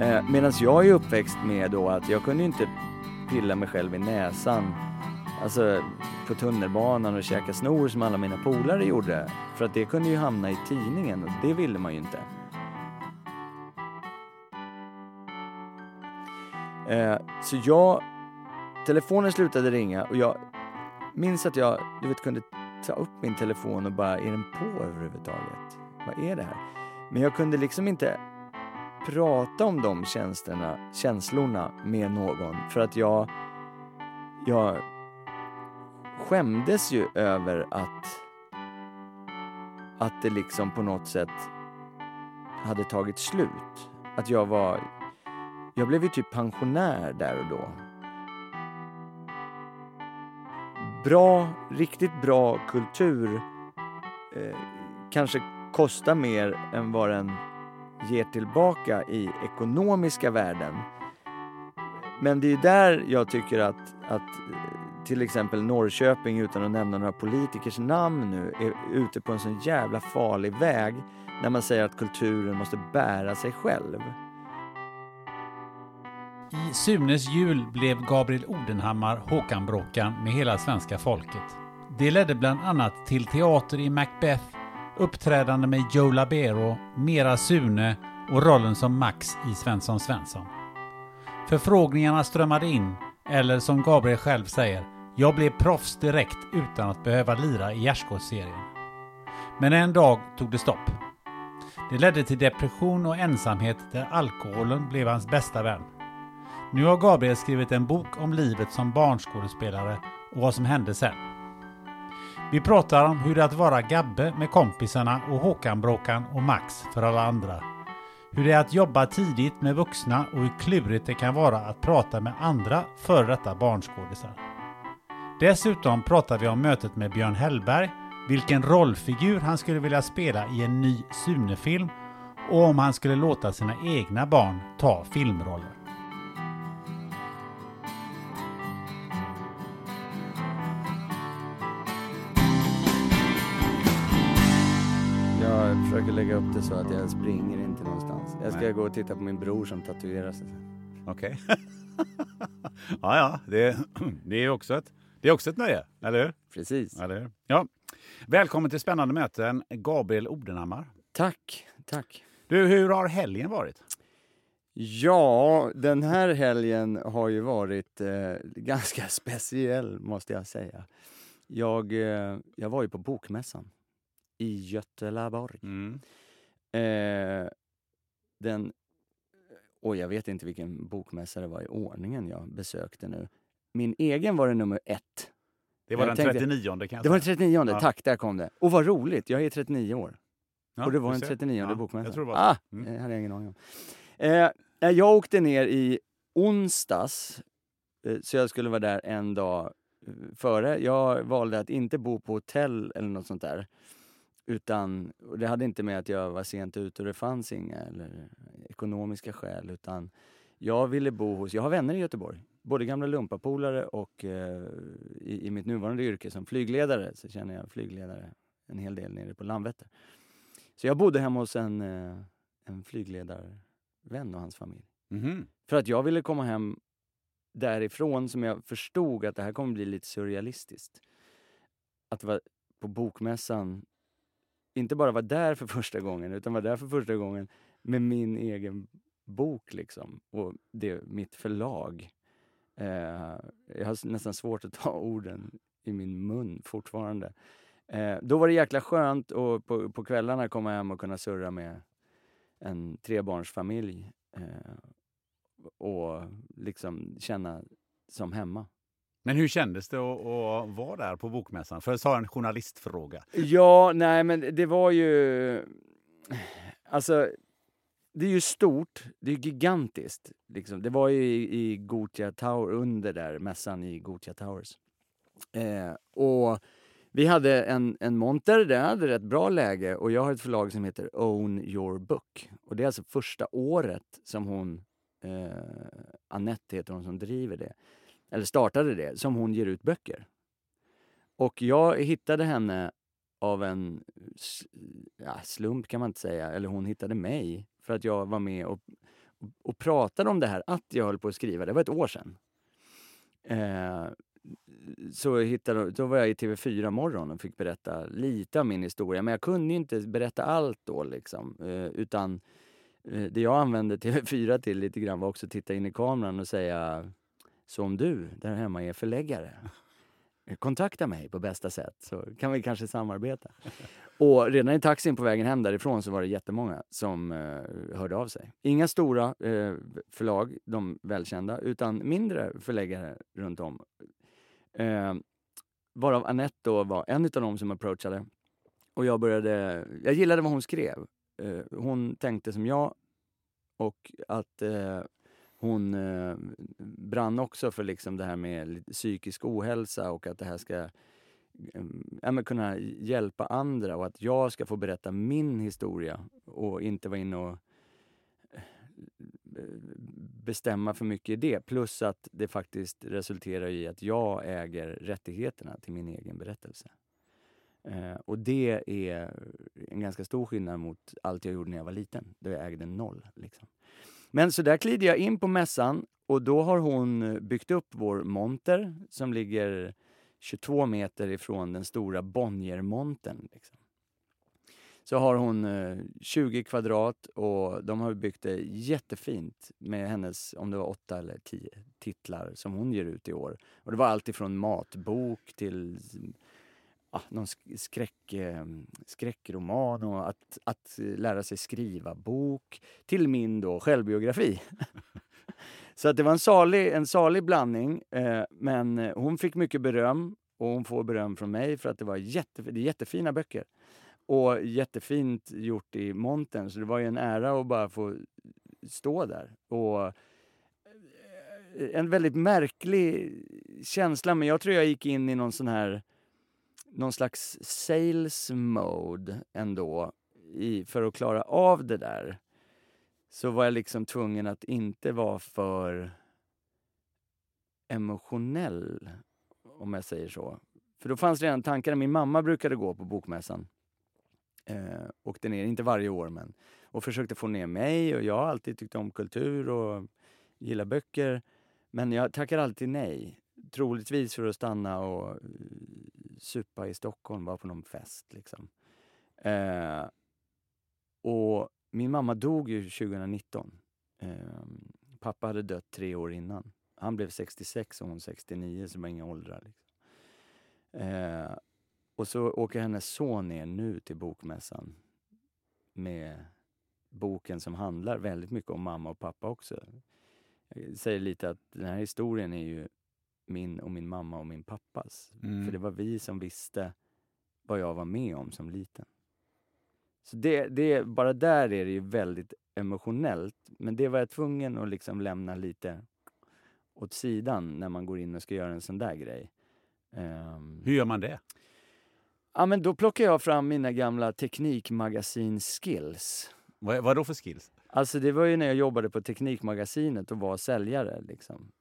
Eh, Medan jag är uppväxt med då att jag kunde ju inte pilla mig själv i näsan Alltså på tunnelbanan och käka snor som alla mina polare gjorde. För att det kunde ju hamna i tidningen och det ville man ju inte. Eh, så jag, telefonen slutade ringa och jag minns att jag, du vet, kunde ta upp min telefon och bara, är den på överhuvudtaget? Vad är det här? Men jag kunde liksom inte prata om de känslorna, känslorna med någon för att jag, jag skämdes ju över att, att det liksom på något sätt hade tagit slut. Att jag var, jag blev ju typ pensionär där och då. Bra, riktigt bra kultur eh, kanske kostar mer än vad den ger tillbaka i ekonomiska värden. Men det är där jag tycker att, att eh, till exempel Norrköping, utan att nämna några politikers namn nu, är ute på en sån jävla farlig väg när man säger att kulturen måste bära sig själv. I Sunes jul blev Gabriel Odenhammar Håkan-Bråkan med hela svenska folket. Det ledde bland annat till teater i Macbeth, uppträdande med Joe Labero, Mera Sune och rollen som Max i Svensson Svensson. Förfrågningarna strömmade in, eller som Gabriel själv säger, jag blev proffs direkt utan att behöva lira i gärdsgårdsserien. Men en dag tog det stopp. Det ledde till depression och ensamhet där alkoholen blev hans bästa vän. Nu har Gabriel skrivit en bok om livet som barnskådespelare och vad som hände sen. Vi pratar om hur det är att vara Gabbe med kompisarna och Håkan-Bråkan och Max för alla andra. Hur det är att jobba tidigt med vuxna och hur klurigt det kan vara att prata med andra före detta barnskådisar. Dessutom pratar vi om mötet med Björn Hellberg, vilken rollfigur han skulle vilja spela i en ny Sune-film och om han skulle låta sina egna barn ta filmroller. Jag försöker lägga upp det så att jag springer inte någonstans. Jag ska Nej. gå och titta på min bror som tatuerar sig. Okej. ja, ja, det, det är också ett, det är också ett nöje, eller hur? Precis. Eller hur? Ja. Välkommen till Spännande möten, Gabriel Odenhammar. Tack, tack. Du, hur har helgen varit? Ja, den här helgen har ju varit eh, ganska speciell måste jag säga. Jag, eh, jag var ju på Bokmässan i Göteborg. Mm. Eh, den, och jag vet inte vilken bokmässa det var i ordningen jag besökte nu. Min egen var det nummer ett. Det var Jag den tänkte- 39 kan jag Det var den säga. 39, Ja. tack, där kom det. Och vad roligt, jag är 39 år. Ja, och det var den ser. 39 Ja, bokmässan. Jag tror det var ah. Mm. hade jag ingen aning om. Eh, nej, jag åkte ner i onsdags, eh, så jag skulle vara där en dag före. Jag valde att inte bo på hotell eller något sånt där. Utan, och det hade inte med att jag var sent ute och det fanns inga eller ekonomiska skäl utan jag ville bo hos, jag har vänner i Göteborg, både gamla lumpapolare och eh, i, i mitt nuvarande yrke som flygledare så känner jag flygledare en hel del nere på Landvetter. Så jag bodde hemma hos en, eh, en flygledarvän och hans familj. Mhm. För att jag ville komma hem därifrån som jag förstod att det här kommer bli lite surrealistiskt. Att vara på bokmässan, inte bara vara där för första gången utan vara där för första gången med min egen bok liksom. Och det, mitt förlag. Eh, jag har nästan svårt att ta orden i min mun fortfarande. Eh, då var det jäkla skönt att på, på kvällarna komma hem och kunna surra med en trebarnsfamilj. Eh, och liksom känna som hemma. Men hur kändes det att, att vara där på bokmässan? För jag sa en journalistfråga. Ja, nej men det var ju... Alltså, det är ju stort. Det är gigantiskt. Liksom. Det var ju i, i Gotia Tower, under där mässan i Gothia Towers. Eh, och vi hade en, en monter, den hade rätt bra läge och jag har ett förlag som heter Own Your Book. Och det är alltså första året som hon, eh, Annette heter hon som driver det, eller startade det, som hon ger ut böcker. Och jag hittade henne av en ja, slump kan man inte säga, eller hon hittade mig för att jag var med och, och pratade om det här, att jag höll på att skriva. Det var ett år sedan. Eh, så hittade, då var jag i TV4 morgon och fick berätta lite av min historia. Men jag kunde inte berätta allt då liksom. Eh, utan eh, det jag använde TV4 till lite grann var också att titta in i kameran och säga så om du där hemma är förläggare, kontakta mig på bästa sätt så kan vi kanske samarbeta. Och redan i taxin på vägen hem därifrån så var det jättemånga som eh, hörde av sig. Inga stora eh, förlag, de välkända, utan mindre förläggare runt om. Eh, varav Anette då var en av dem som approachade. Och jag började, jag gillade vad hon skrev. Eh, hon tänkte som jag och att eh, hon eh, brann också för liksom det här med psykisk ohälsa och att det här ska eh, ja, kunna hjälpa andra och att jag ska få berätta min historia och inte vara inne och eh, bestämma för mycket i det. Plus att det faktiskt resulterar i att jag äger rättigheterna till min egen berättelse. Eh, och det är en ganska stor skillnad mot allt jag gjorde när jag var liten, då jag ägde noll. Liksom. Men så där glider jag in på mässan och då har hon eh, byggt upp vår monter som ligger 22 meter ifrån den stora Bonniermontern. Liksom. Så har hon eh, 20 kvadrat och de har byggt det jättefint med hennes, om det var åtta eller tio titlar som hon ger ut i år. Och det var allt ifrån matbok till ah, någon skräck, eh, skräckroman och att, att lära sig skriva bok till min då självbiografi. Så att det var en salig, en salig blandning. Eh, men hon fick mycket beröm och hon får beröm från mig för att det var jätte, det är jättefina böcker. Och jättefint gjort i montern, så det var ju en ära att bara få stå där. Och eh, en väldigt märklig känsla, men jag tror jag gick in i någon sån här någon slags sales mode ändå i, för att klara av det där. Så var jag liksom tvungen att inte vara för emotionell, om jag säger så. För då fanns redan tankarna. Min mamma brukade gå på bokmässan. Eh, åkte ner, inte varje år, men och försökte få ner mig. Och jag har alltid tyckt om kultur och gillar böcker. Men jag tackar alltid nej. Troligtvis för att stanna och eh, supa i Stockholm, vara på någon fest. Liksom. Eh, och min mamma dog ju 2019. Eh, pappa hade dött tre år innan. Han blev 66 och hon 69, så det var inga åldrar. Liksom. Eh, och så åker hennes son ner nu till bokmässan med boken som handlar väldigt mycket om mamma och pappa också. Jag säger lite att den här historien är ju min och min mamma och min pappas. Mm. För det var vi som visste vad jag var med om som liten. Så det, det, bara där är det ju väldigt emotionellt. Men det var jag tvungen att liksom lämna lite åt sidan när man går in och ska göra en sån där grej. Ehm, Hur gör man det? Ja, men då plockar jag fram mina gamla teknikmagasin-skills. Vad, vad då för skills? Alltså det var ju när jag jobbade på Teknikmagasinet och var säljare. Liksom.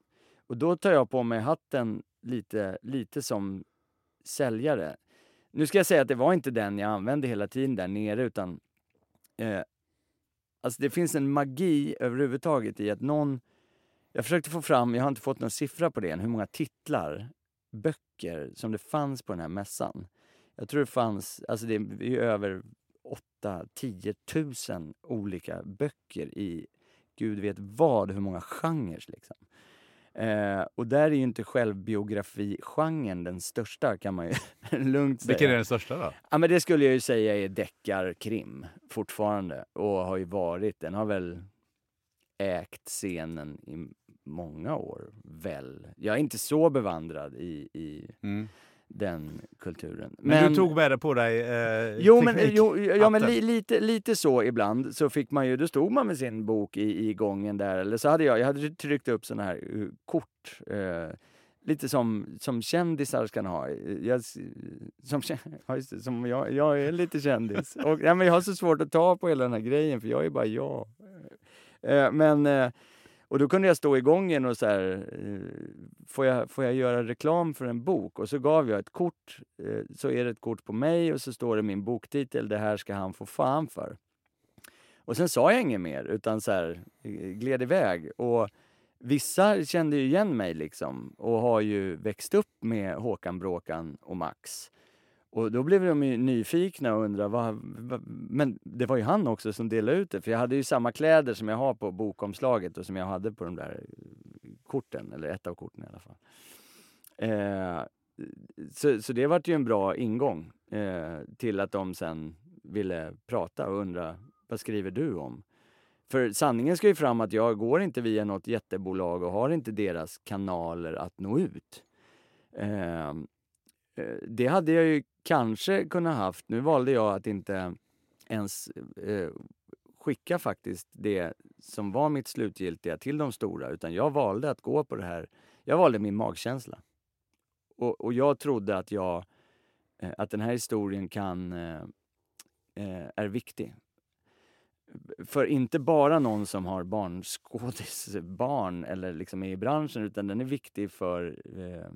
Och då tar jag på mig hatten lite, lite som säljare. Nu ska jag säga att det var inte den jag använde hela tiden där nere utan eh, alltså det finns en magi överhuvudtaget i att någon jag försökte få fram, jag har inte fått någon siffra på det än, hur många titlar, böcker som det fanns på den här mässan. Jag tror det fanns, alltså det är ju över 8-10 tusen olika böcker i gud vet vad, hur många genrer liksom. Eh, och där är ju inte självbiografi-genren den största kan man ju lugnt säga. Vilken är den största då? Ja men det skulle jag ju säga är deckarkrim fortfarande och har ju varit, den har väl ägt scenen i många år, väl. Jag är inte så bevandrad i, i Mm. Den kulturen. Men, du tog med det på dig eh, Jo, men, jo, ja, men li, lite, lite så ibland. Så fick man ju, då stod man med sin bok i, i gången där. Eller så hade jag, jag hade tryckt upp såna här eh, kort. Eh, lite som, som kändisar kan ha. Jag, som, ja, som jag, jag är lite kändis. Och, ja, men jag har så svårt att ta på hela den här grejen för jag är bara jag. Eh, men, och då kunde jag stå i gången och så här, eh, får jag, får jag göra reklam för en bok? Och så gav jag ett kort, eh, så är det ett kort på mig och så står det min boktitel, det här ska han få fan för. Och sen sa jag inget mer utan så här, eh, gled iväg. Och vissa kände ju igen mig liksom och har ju växt upp med Håkan Bråkan och Max. Och då blev de ju nyfikna och undrade, vad, vad, men det var ju han också som delade ut det. För jag hade ju samma kläder som jag har på bokomslaget och som jag hade på de där eh, korten, eller ett av korten i alla fall. Eh, så, så det vart ju en bra ingång eh, till att de sen ville prata och undra, vad skriver du om? För sanningen ska ju fram att jag går inte via något jättebolag och har inte deras kanaler att nå ut. Eh, Eh, Eh, det hade jag ju kanske kunnat haft. Nu valde jag att inte ens eh, skicka faktiskt det som var mitt slutgiltiga till de stora, utan jag valde att gå på det här. Jag valde min magkänsla. Och, och jag trodde att jag, eh, att den här historien kan, eh, eh är viktig. För inte bara någon som har barnskådisbarn eller liksom är i branschen, utan den är viktig för eh,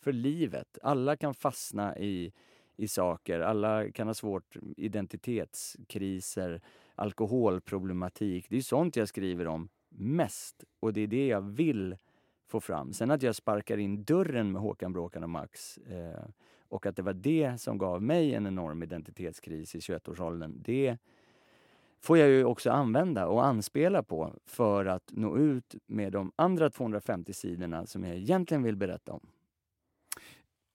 för livet. Alla kan fastna i, i saker. Alla kan ha svårt identitetskriser, alkoholproblematik. Det är sånt jag skriver om mest och det är det jag vill få fram. Sen att jag sparkar in dörren med Håkan Bråkan och Max eh, och att det var det som gav mig en enorm identitetskris i 21-årsåldern. Det får jag ju också använda och anspela på för att nå ut med de andra 250 sidorna som jag egentligen vill berätta om.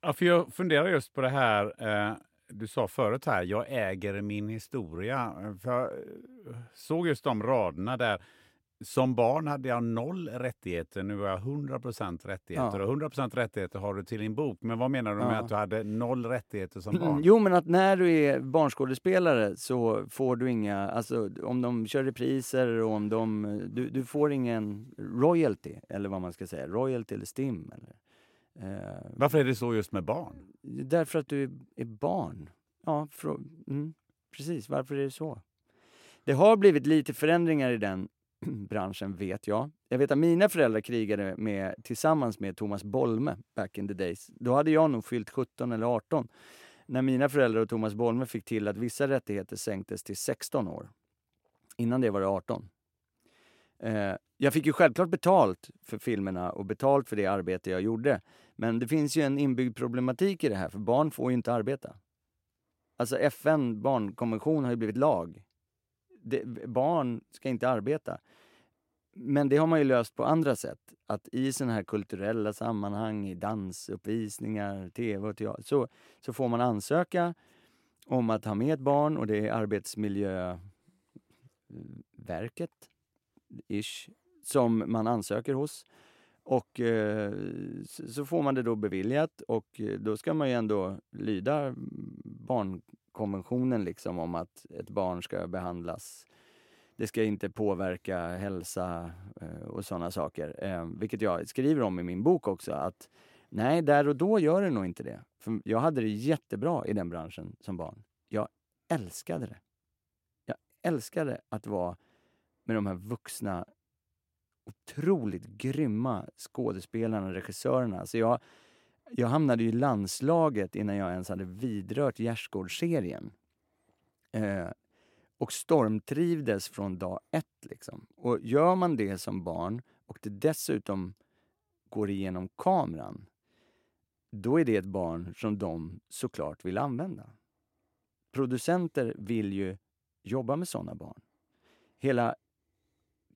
Ja, för jag funderar just på det här eh, du sa förut här, jag äger min historia. För jag eh, såg just de raderna där. Som barn hade jag noll rättigheter, nu har jag 100% rättigheter. Ja. Och 100% rättigheter har du till din bok. Men vad menar du med Ja. att du hade noll rättigheter som barn? Jo, men att när du är barnskådespelare så får du inga, alltså om de kör repriser och om de, du, du får ingen royalty, eller vad man ska säga, royalty eller stim. Eller, eh, Varför är det så just med barn? därför att du är, barn. Ja, frå, mm, precis. Varför är det så? Det har blivit lite förändringar i den branschen, vet jag. Jag vet att mina föräldrar krigade med, tillsammans med Thomas Bolme back in the days. Då hade jag nog fyllt 17 eller 18 när mina föräldrar och Thomas Bolme fick till att vissa rättigheter sänktes till 16 år. Innan det var det 18. Eh, jag fick ju självklart betalt för filmerna och betalt för det arbete jag gjorde. Men det finns ju en inbyggd problematik i det här, för barn får ju inte arbeta. Alltså FN, barnkonvention, har ju blivit lag. Det, barn ska inte arbeta. Men det har man ju löst på andra sätt. Att i sådana här kulturella sammanhang, i dansuppvisningar, tv och teater, så, så får man ansöka om att ha med ett barn och det är Arbetsmiljöverket, ish, som man ansöker hos. Och eh, så får man det då beviljat och eh, då ska man ju ändå lyda mm, barnkonventionen liksom om att ett barn ska behandlas det ska inte påverka hälsa eh, och sådana saker. Eh, vilket jag skriver om i min bok också. Att Nej, där och då gör det nog inte det. För jag hade det jättebra i den branschen som barn. Jag älskade det. Jag älskade att vara med de här vuxna, otroligt grymma skådespelarna och regissörerna. Så jag, jag hamnade i landslaget innan jag ens hade vidrört Gärdsgårdsserien. Eh, och stormtrivdes från dag ett. Liksom. Och gör man det som barn och det dessutom går igenom kameran, då är det ett barn som de såklart vill använda. Producenter vill ju jobba med såna barn. Hela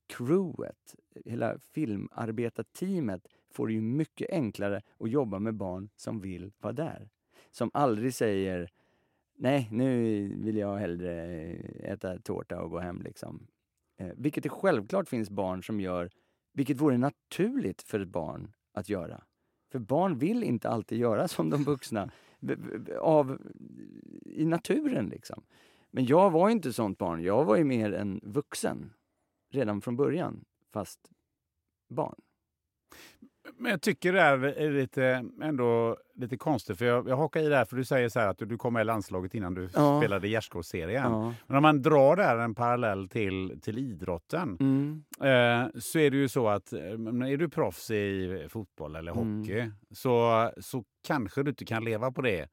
crewet, hela filmarbetarteamet får det ju mycket enklare att jobba med barn som vill vara där. Som aldrig säger nej, nu vill jag hellre eh, äta tårta och gå hem. Liksom. Eh, vilket det självklart finns barn som gör, vilket vore naturligt för ett barn att göra. För barn vill inte alltid göra som de vuxna av, i naturen. liksom. Men jag var inte sånt barn. Jag var ju mer en vuxen redan från början, fast barn. Men jag tycker det är lite, ändå lite konstigt, för jag, jag hakar i där för du säger så att du, kom med i landslaget innan du ja. spelade Gärdsgårdsserien. Ja. Men om man drar där en parallell till, till idrotten mm. eh, så är det ju så att eh, är du proffs i fotboll eller mm. hockey mm. så, så kanske du inte kan leva på det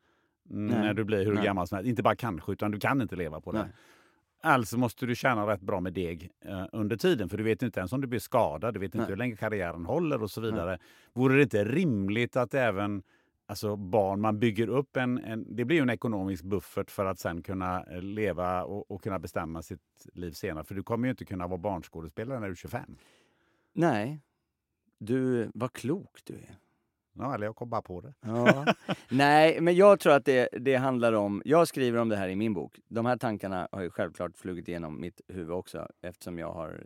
Nej. när du blir hur gammal som helst. Inte bara kanske, utan du kan inte leva på det. Nej. Alltså måste du tjäna rätt bra med deg eh, under tiden, för du vet inte ens om du blir skadad, du vet inte Nej. hur länge karriären håller och så vidare. Nej. Vore det inte rimligt att även alltså barn, man bygger upp en, en, det blir ju en ekonomisk buffert för att sen kunna eh, leva och, och, kunna bestämma sitt liv senare. För du kommer ju inte kunna vara barnskådespelare när du är 25. Nej. Du, vad klok du är. Ja, eller jag kom bara på det. Ja. Nej, men jag tror att det, det handlar om... Jag skriver om det här i min bok. De här tankarna har ju självklart flugit igenom mitt huvud också eftersom jag har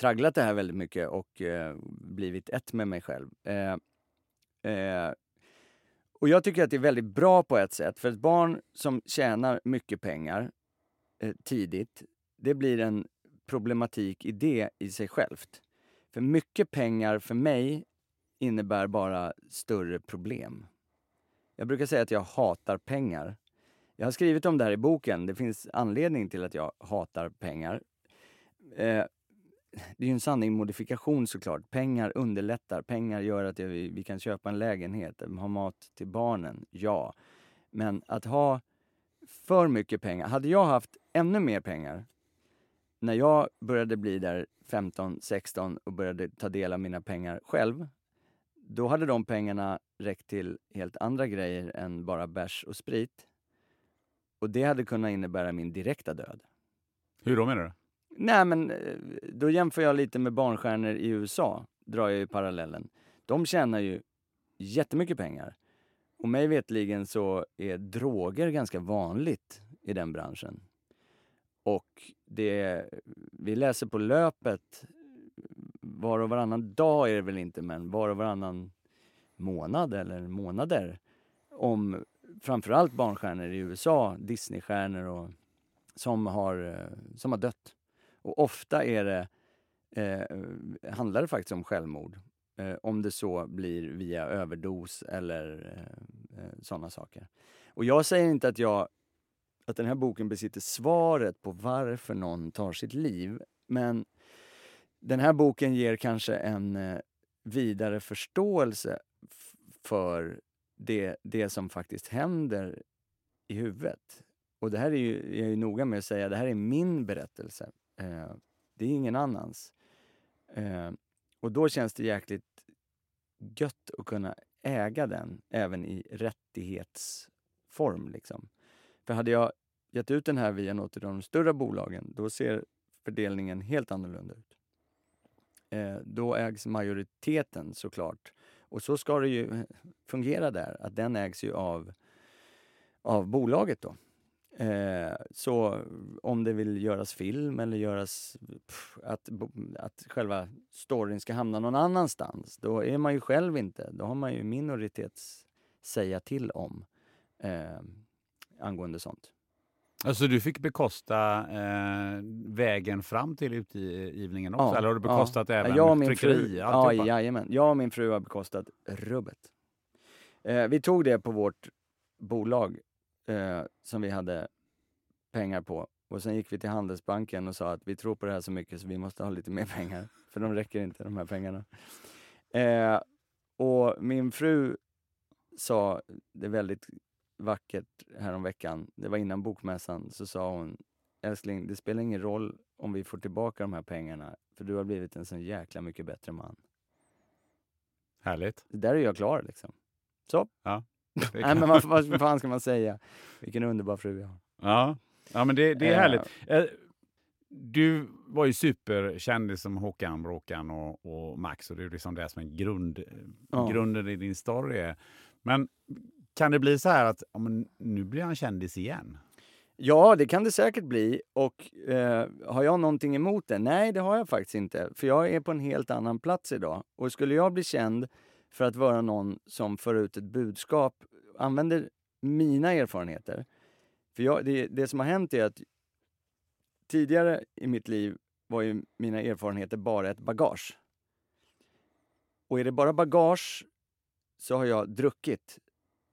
tragglat det här väldigt mycket och eh, blivit ett med mig själv. Eh, eh, och jag tycker att det är väldigt bra på ett sätt, för ett barn som tjänar mycket pengar eh, tidigt, det blir en problematik i det i sig självt. För mycket pengar för mig innebär bara större problem. Jag brukar säga att jag hatar pengar. Jag har skrivit om det här i boken. Det finns anledning till att jag hatar pengar. Eh, det är ju en sanning modifikation såklart. Pengar underlättar. Pengar gör att vi, vi kan köpa en lägenhet, eh, ha mat till barnen. Ja. Men att ha för mycket pengar. Hade jag haft ännu mer pengar när jag började bli där 15, 16 och började ta del av mina pengar själv, då hade de pengarna räckt till helt andra grejer än bara bärs och sprit. Och det hade kunnat innebära min direkta död. Hur då menar du? Nej men, eh, då jämför jag lite med barnstjärnor i USA, drar jag ju parallellen. De tjänar ju jättemycket pengar. Och mig vetligen så är droger ganska vanligt i den branschen. Och det, vi läser på löpet var och varannan dag är det väl inte, men var och varannan månad eller månader om framförallt barnstjärnor i USA, Disneystjärnor och som har, eh, som har dött. Och ofta är det, eh, handlar det faktiskt om självmord. Eh, om det så blir via överdos eller eh, eh sådana saker. Och jag säger inte att jag att den här boken besitter svaret på varför någon tar sitt liv. Men den här boken ger kanske en eh, vidare förståelse för det, det som faktiskt händer i huvudet. Och det här är ju, jag är noga med att säga, det här är min berättelse. Eh, det är ingen annans. Eh, och då känns det jäkligt gött att kunna äga den även i rättighetsform. Liksom. För hade jag gett ut den här via något av de större bolagen, då ser fördelningen helt annorlunda ut eh, då ägs majoriteten såklart. Och så ska det ju eh, fungera där, att den ägs ju av, av bolaget då. Eh, så om det vill göras film eller göras pff, att, att själva storyn ska hamna någon annanstans, då är man ju själv inte, då har man ju minoritets säga till om eh, angående sånt. Alltså du fick bekosta eh, vägen fram till utgivningen också? Ja, eller har du bekostat ja. även jag tryckeri? Fru, ja, jajamän. Jag och min fru har bekostat rubbet. Eh, vi tog det på vårt bolag eh, som vi hade pengar på och sen gick vi till Handelsbanken och sa att vi tror på det här så mycket så vi måste ha lite mer pengar. För de räcker inte de här pengarna. Eh, och min fru sa det väldigt vackert häromveckan, det var innan bokmässan, så sa hon Älskling, det spelar ingen roll om vi får tillbaka de här pengarna, för du har blivit en så jäkla mycket bättre man. Härligt. Där är jag klar liksom. Så. Ja. Nej men vad, vad fan ska man säga? Vilken underbar fru jag har. Ja, ja men det, det är Eh. härligt. Eh, Du var ju superkändis som Håkan Bråkan och, och Max och det är liksom det som är grund, Ja. grunden i din story. Är. Men kan det bli så här att ja, men nu blir han kändis igen? Ja, det kan det säkert bli. Och eh, har jag någonting emot det? Nej, det har jag faktiskt inte. För jag är på en helt annan plats idag. Och skulle jag bli känd för att vara någon som för ut ett budskap, använder mina erfarenheter. För jag, det, det som har hänt är att tidigare i mitt liv var ju mina erfarenheter bara ett bagage. Och är det bara bagage så har jag druckit.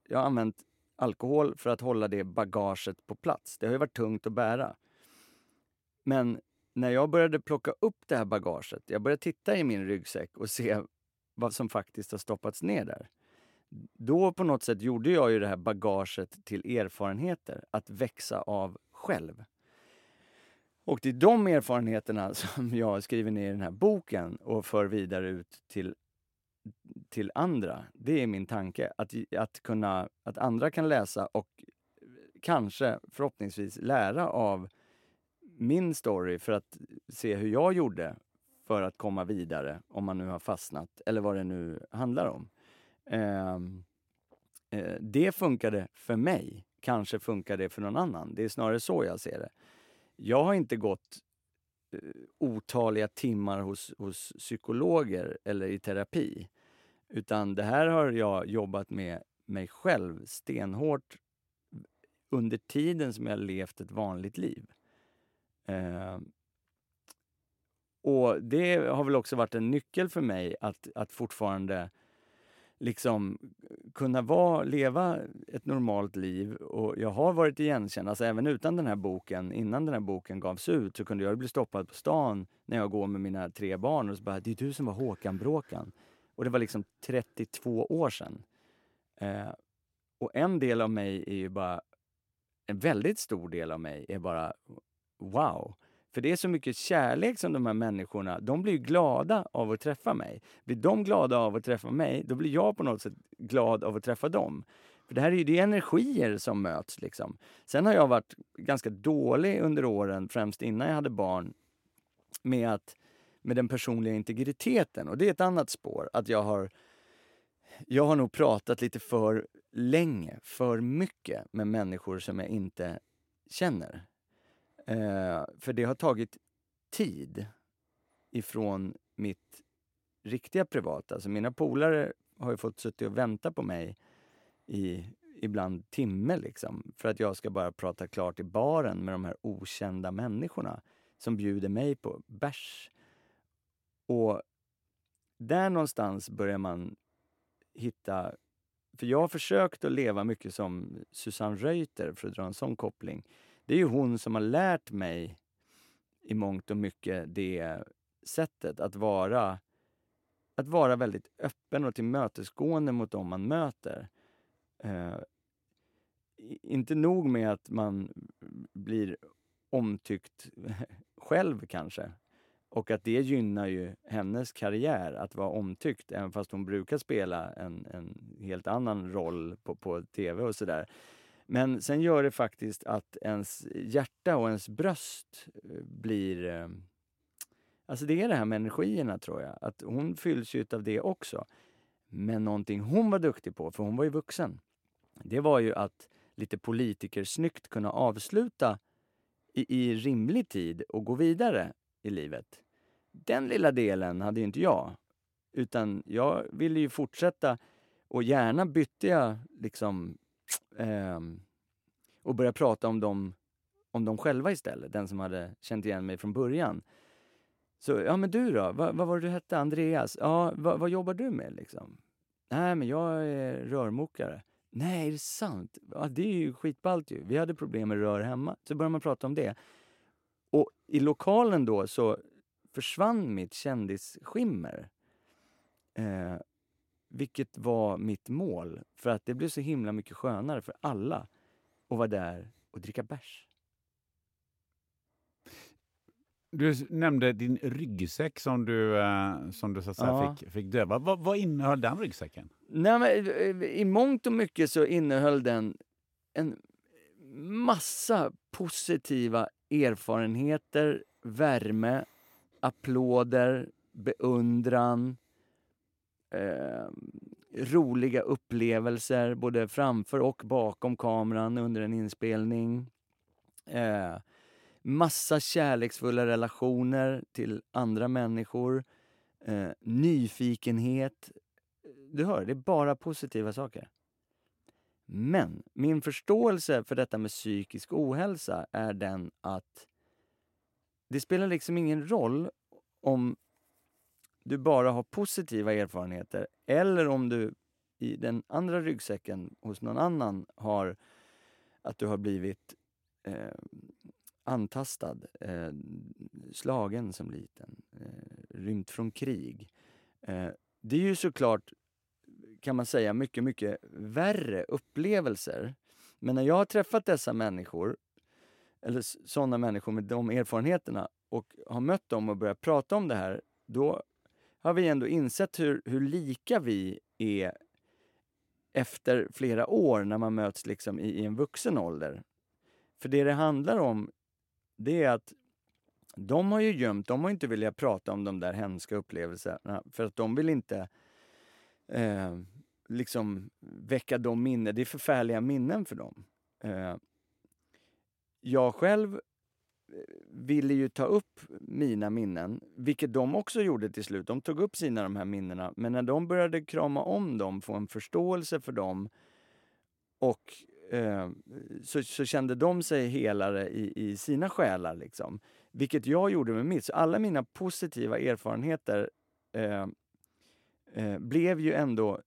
Jag har använt alkohol för att hålla det bagaget på plats. Det har ju varit tungt att bära. Men när jag började plocka upp det här bagaget, jag började titta i min ryggsäck och se vad som faktiskt har stoppats ner där. Då på något sätt gjorde jag ju det här bagaget till erfarenheter, att växa av själv. Och det är de erfarenheterna som jag skriver ner i den här boken och för vidare ut till till andra. Det är min tanke. Att, att, kunna, att andra kan läsa och eh, kanske förhoppningsvis lära av min story för att se hur jag gjorde för att komma vidare om man nu har fastnat eller vad det nu handlar om. Ehm, eh, det funkade för mig. Kanske funkar det för någon annan. Det är snarare så jag ser det. Jag har inte gått eh, otaliga timmar hos, hos psykologer eller i terapi. Utan det här har jag jobbat med mig själv stenhårt under tiden som jag levt ett vanligt liv. Eh, och det har väl också varit en nyckel för mig att, att fortfarande liksom kunna vara, leva ett normalt liv. Och jag har varit igenkänd, alltså även utan den här boken, innan den här boken gavs ut så kunde jag bli stoppad på stan när jag går med mina tre barn och så bara, det är du som var Håkan Bråkan. Och det var liksom 32 år sedan. Eh, och en del av mig är ju bara, en väldigt stor del av mig är bara wow. För det är så mycket kärlek som de här människorna, de blir ju glada av att träffa mig. Blir de glada av att träffa mig, då blir jag på något sätt glad av att träffa dem. För det här är ju det är energier som möts liksom. Sen har jag varit ganska dålig under åren, främst innan jag hade barn, med att med den personliga integriteten. Och det är ett annat spår. Att jag har, jag har nog pratat lite för länge, för mycket med människor som jag inte känner. Eh, för det har tagit tid ifrån mitt riktiga privata. Alltså mina polare har ju fått suttit och vänta på mig i ibland timme liksom. För att jag ska bara prata klart i baren med de här okända människorna som bjuder mig på bärs. Och där någonstans börjar man hitta... För jag har försökt att leva mycket som Susanne Reuter, för att dra en sån koppling. Det är ju hon som har lärt mig i mångt och mycket det sättet att vara att vara väldigt öppen och tillmötesgående mot dem man möter. Eh, inte nog med att man blir omtyckt själv kanske, och att det gynnar ju hennes karriär att vara omtyckt, även fast hon brukar spela en, en helt annan roll på, på tv och sådär. Men sen gör det faktiskt att ens hjärta och ens bröst eh, blir... Eh, alltså det är det här med energierna tror jag, att hon fylls ju av det också. Men någonting hon var duktig på, för hon var ju vuxen, det var ju att lite politikersnyggt kunna avsluta i, i rimlig tid och gå vidare i livet. Den lilla delen hade ju inte jag. Utan jag ville ju fortsätta och gärna bytte jag liksom eh, och började prata om dem, om dem själva istället. Den som hade känt igen mig från början. Så, ja men du då? Vad, vad var det du hette? Andreas? Ja, vad, vad jobbar du med liksom? Nej, men jag är rörmokare. Nej, är det sant? Ja, det är ju skitballt ju. Vi hade problem med rör hemma. Så började man prata om det. Och i lokalen då så försvann mitt kändisskimmer. Eh, vilket var mitt mål. För att det blev så himla mycket skönare för alla att vara där och dricka bärs. Du nämnde din ryggsäck som du, eh, som du så Ja. fick, fick döva. Vad, vad innehöll den ryggsäcken? Nej, men, eh, I mångt och mycket så innehöll den en massa positiva erfarenheter, värme, applåder, beundran, eh, roliga upplevelser både framför och bakom kameran under en inspelning. Eh, massa kärleksfulla relationer till andra människor. Eh, nyfikenhet. Du hör, det är bara positiva saker. Men min förståelse för detta med psykisk ohälsa är den att det spelar liksom ingen roll om du bara har positiva erfarenheter eller om du i den andra ryggsäcken hos någon annan har att du har blivit eh, antastad, eh, slagen som liten, eh, rymt från krig. Eh, det är ju såklart, kan man säga, mycket, mycket värre upplevelser. Men när jag har träffat dessa människor, eller sådana människor med de erfarenheterna och har mött dem och börjat prata om det här, då har vi ändå insett hur, hur lika vi är efter flera år när man möts liksom i, i en vuxen ålder. För det det handlar om, det är att de har ju gömt, de har inte velat prata om de där hemska upplevelserna för att de vill inte eh, liksom väcka de minnen. Det är förfärliga minnen för dem. Eh, jag själv eh, ville ju ta upp mina minnen, vilket de också gjorde till slut. De tog upp sina de här minnena, men när de började krama om dem, få en förståelse för dem och eh, så, så kände de sig helare i, i sina själar. Liksom. Vilket jag gjorde med mitt. Så alla mina positiva erfarenheter eh, eh, blev ju ändå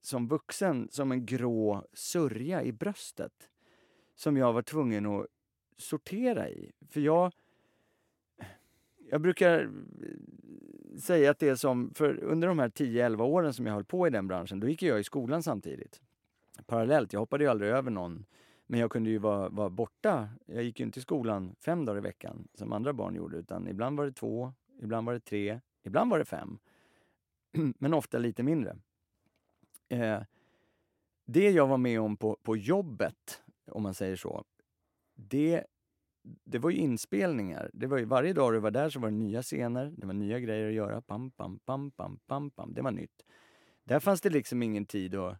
som vuxen som en grå sörja i bröstet. Som jag var tvungen att sortera i. För jag... Jag brukar eh, säga att det är som, för under de här 10-11 åren som jag höll på i den branschen, då gick jag i skolan samtidigt. Parallellt, jag hoppade ju aldrig över någon. Men jag kunde ju vara, vara borta. Jag gick ju inte i skolan fem dagar i veckan som andra barn gjorde, utan ibland var det två, ibland var det tre, ibland var det fem. Men ofta lite mindre. Eh, det jag var med om på, på jobbet, om man säger så, det, det var ju inspelningar. Det var ju, varje dag du var där så var det nya scener, det var nya grejer att göra. Pam, pam, pam, pam, pam, pam. Det var nytt. Där fanns det liksom ingen tid att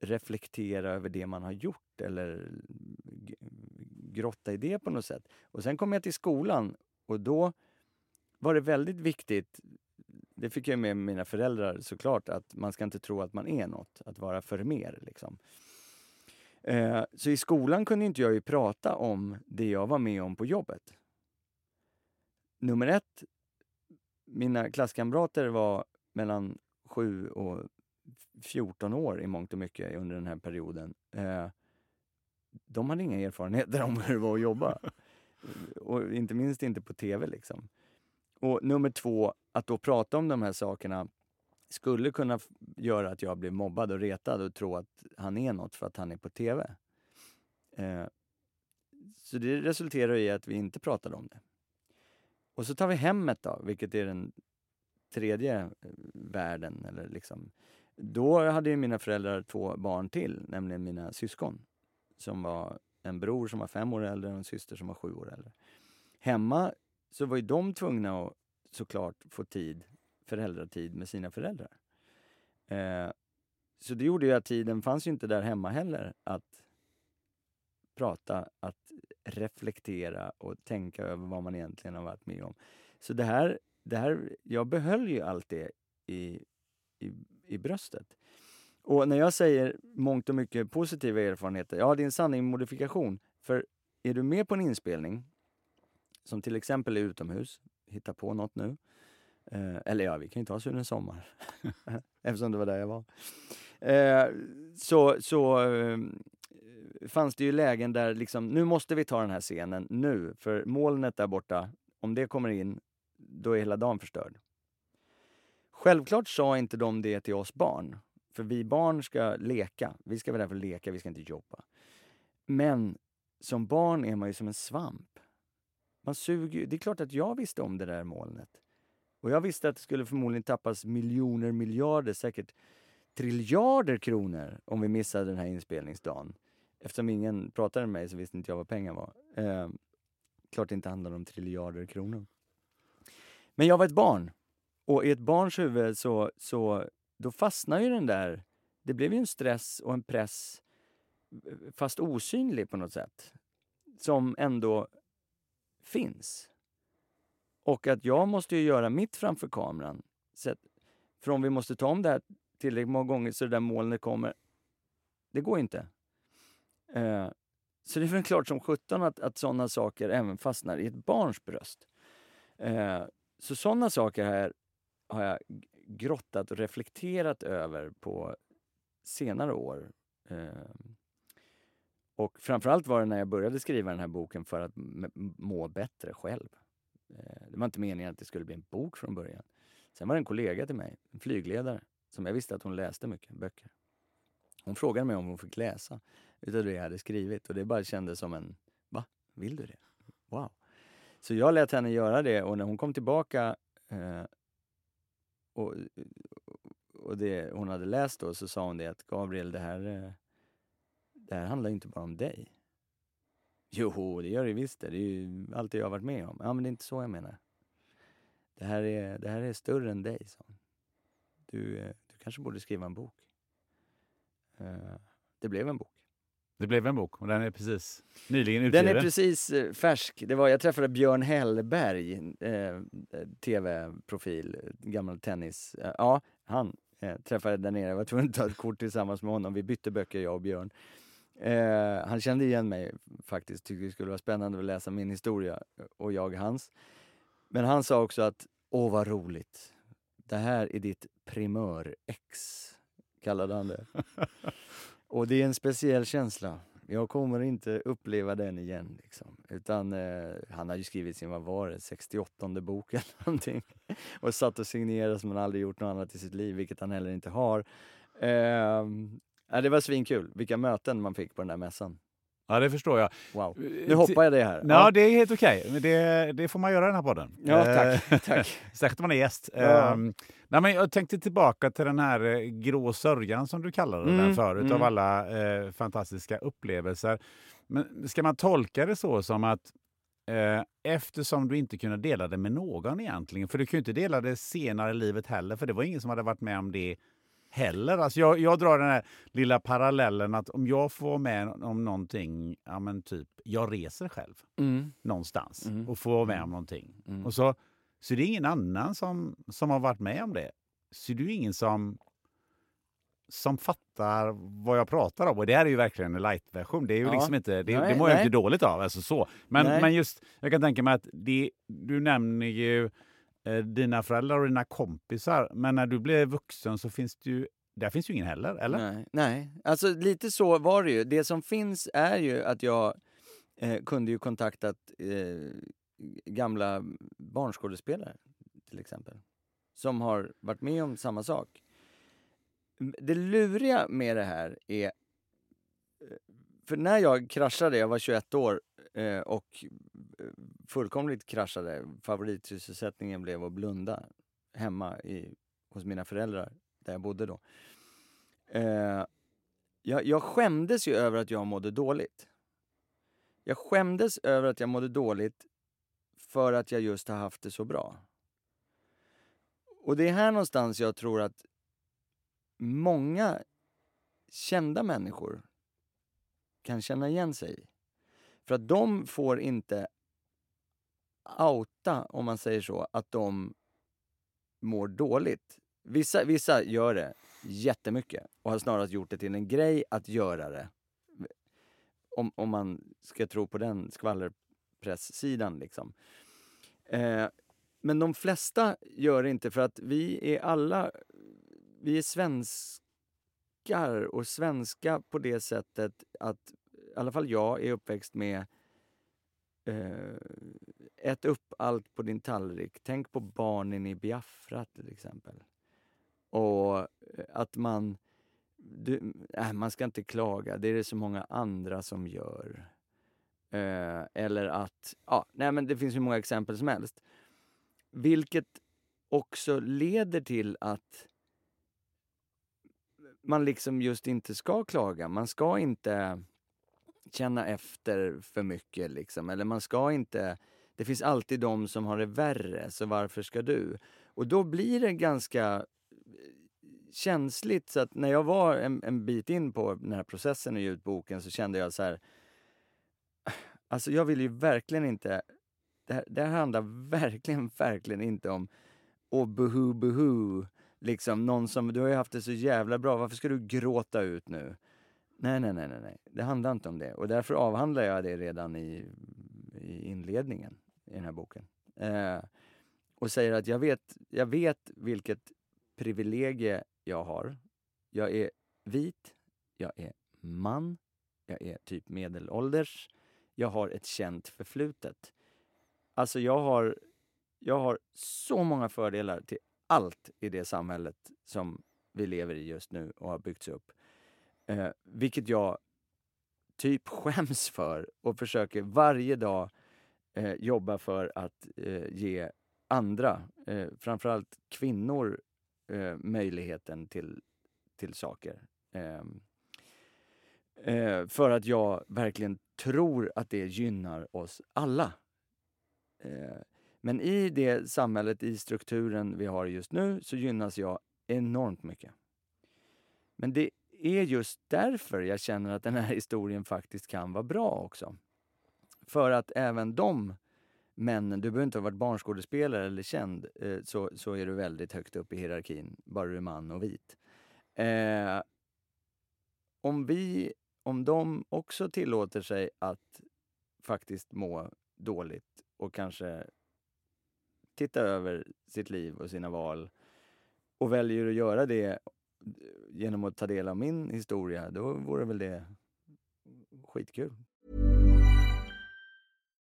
reflektera över det man har gjort eller grotta i det på något sätt. Och sen kom jag till skolan och då var det väldigt viktigt, det fick jag med mina föräldrar såklart, att man ska inte tro att man är något, att vara för mer. Liksom. Eh, så i skolan kunde inte jag ju prata om det jag var med om på jobbet. Nummer ett, mina klasskamrater var mellan 7 och 14 år i mångt och mycket under den här perioden. Eh, de hade inga erfarenheter om hur det var att jobba. och inte minst inte på tv. Liksom. Och nummer två, att då prata om de här sakerna skulle kunna göra att jag blev mobbad och retad och tro att han är något för att han är på tv. Eh, så det resulterar i att vi inte pratade om det. Och så tar vi hemmet då, vilket är den tredje eh, världen. Eller liksom. Då hade ju mina föräldrar två barn till, nämligen mina syskon. Som var en bror som var fem år äldre och en syster som var sju år äldre. Hemma så var ju de tvungna att såklart få tid, föräldratid med sina föräldrar. Eh, så det gjorde ju att tiden fanns ju inte där hemma heller att prata, att reflektera och tänka över vad man egentligen har varit med om. Så det här, det här jag behöll ju allt det i, i, i bröstet. Och när jag säger mångt och mycket positiva erfarenheter, ja det är en sanning med modifikation. För är du med på en inspelning, som till exempel är utomhus, hitta på något nu, Eh, eller ja, vi kan ju ta Sune Sommar. Eftersom det var där jag var. Eh, så så eh, fanns det ju lägen där liksom, nu måste vi ta den här scenen nu. För molnet där borta, om det kommer in, då är hela dagen förstörd. Självklart sa inte de det till oss barn. För vi barn ska leka. Vi ska vara där för att leka, vi ska inte jobba. Men som barn är man ju som en svamp. Man suger Det är klart att jag visste om det där molnet. Och jag visste att det skulle förmodligen tappas miljoner, miljarder, säkert triljarder kronor om vi missade den här inspelningsdagen. Eftersom ingen pratade med mig så visste inte jag vad pengar var. Eh, klart det inte handlade om triljarder kronor. Men jag var ett barn. Och i ett barns huvud så, så då fastnar ju den där... Det blev ju en stress och en press, fast osynlig på något sätt, som ändå finns. Och att jag måste ju göra mitt framför kameran. Så för om vi måste ta om det här tillräckligt många gånger så det där molnet kommer, det går inte. Eh, så det är väl klart som sjutton att, att sådana saker även fastnar i ett barns bröst. Eh, så sådana saker här har jag grottat och reflekterat över på senare år. Eh, och framförallt var det när jag började skriva den här boken för att må bättre själv. Eh, det var inte meningen att det skulle bli en bok från början. Sen var det en kollega till mig, en flygledare, som jag visste att hon läste mycket böcker. Hon frågade mig om hon fick läsa utav det jag hade skrivit och det bara kändes som en, va? Vill du det? Wow! Så jag lät henne göra det och när hon kom tillbaka eh, och, och det hon hade läst då så sa hon det att Gabriel, det här, eh, det här handlar inte bara om dig. Jo, det gör det visst det. Det är ju allt jag har varit med om. Ja, men det är inte så jag menar. Det här är, det här är större än dig, sa hon. Du, eh, du kanske borde skriva en bok. Uh, det blev en bok. Det blev en bok och den är precis nyligen utgiven. Den är precis färsk. Det var, jag träffade Björn Hellberg, eh, tv-profil, gammal tennis. Eh, ja, han eh, träffade där nere. Jag var tvungen att ta ett kort tillsammans med honom. Vi bytte böcker, jag och Björn. Eh, han kände igen mig faktiskt, tyckte det skulle vara spännande att läsa min historia och jag hans. Men han sa också att, åh vad roligt, det här är ditt primör-ex, kallade han det. och det är en speciell känsla. Jag kommer inte uppleva den igen. Liksom. Utan eh, han har ju skrivit sin, vad var det, 68 bok eller någonting. och satt och signerade som han aldrig gjort något annat i sitt liv, vilket han heller inte har. Eh, Ja, det var svinkul. Vilka möten man fick på den där mässan. Ja, det förstår jag. Wow. Nu hoppar jag det här. Ja, ja. det är helt okej. Okay. Det, det får man göra i den här podden. Ja, tack. Eh, tack. Särskilt om man är gäst. Ja. Um, nej, men jag tänkte tillbaka till den här eh, grå sörjan som du kallade mm, den förut, mm. av alla eh, fantastiska upplevelser. Men ska man tolka det så som att eh, eftersom du inte kunde dela det med någon egentligen, för du ju inte dela det senare i livet heller, för det var ingen som hade varit med om det heller. Alltså jag, jag drar den här lilla parallellen att om jag får med om någonting, ja men typ, jag reser själv mm. någonstans mm. och får med om någonting. Mm. Och så, så det är ingen annan som, som har varit med om det. Så det är ingen som, som fattar vad jag pratar om. Och det här är ju verkligen en light-version. Det är ju ja. liksom inte, det, nej, det mår jag inte dåligt av. Alltså så. Men, men just, jag kan tänka mig att det, du nämner ju Eh, dina föräldrar och dina kompisar. Men när du blev vuxen så finns det ju där finns ju ingen heller, eller? Nej, nej. alltså lite så var det ju. Det som finns är ju att jag eh, kunde ju kontaktat eh, gamla barnskådespelare, till exempel. Som har varit med om samma sak. Det luriga med det här är... Eh, för när jag kraschade, jag var 21 år eh, och fullkomligt kraschade. Favoritsysselsättningen blev att blunda hemma i, hos mina föräldrar, där jag bodde då. Eh, jag, jag skämdes ju över att jag mådde dåligt. Jag skämdes över att jag mådde dåligt för att jag just har haft det så bra. Och det är här någonstans jag tror att många kända människor kan känna igen sig För att de får inte outa, om man säger så, att de mår dåligt. Vissa, vissa gör det jättemycket och har snarast gjort det till en grej att göra det. Om, om man ska tro på den skvallerpresssidan liksom. Eh, men de flesta gör det inte för att vi är alla, vi är svenskar och svenska på det sättet att i alla fall jag är uppväxt med eh, ät upp allt på din tallrik. Tänk på barnen i Biafra till exempel. Och eh, att man, du, äh, man ska inte klaga, det är det så många andra som gör. Eh, eller att, ja, nej men det finns hur många exempel som helst. Vilket också leder till att man liksom just inte ska klaga. Man ska inte känna efter för mycket liksom. Eller man ska inte... Det finns alltid de som har det värre, så varför ska du? Och då blir det ganska eh, känsligt. Så att när jag var en, en bit in på den här processen att ge ut boken så kände jag så här... Ah, alltså jag vill ju verkligen inte... Det här, det här handlar verkligen, verkligen inte om åh buhu buhu. Liksom någon som, du har ju haft det så jävla bra, varför ska du gråta ut nu? Nej, nej, nej, nej, nej. Det handlar inte om det. Och därför avhandlar jag det redan i, i inledningen i den här boken. Eh, och säger att jag vet, jag vet vilket privilegie jag har. Jag är vit, jag är man, jag är typ medelålders, jag har ett känt förflutet. Alltså jag har, jag har så många fördelar till allt i det samhället som vi lever i just nu och har byggts upp. Eh, vilket jag typ skäms för och försöker varje dag eh, jobba för att eh, ge andra, eh, framförallt kvinnor, eh, möjligheten till, till saker. Ehm, eh, för att jag verkligen tror att det gynnar oss alla. Eh, men i det samhället, i strukturen vi har just nu, så gynnas jag enormt mycket. Men det är just därför jag känner att den här historien faktiskt kan vara bra också. För att även de männen, du behöver inte ha varit barnskådespelare eller känd, eh, så, så är du väldigt högt upp i hierarkin, bara du är man och vit. Eh, om vi, om de också tillåter sig att faktiskt må dåligt och kanske titta över sitt liv och sina val och väljer att göra det eh, genom att ta del av min historia, då vore väl det skitkul.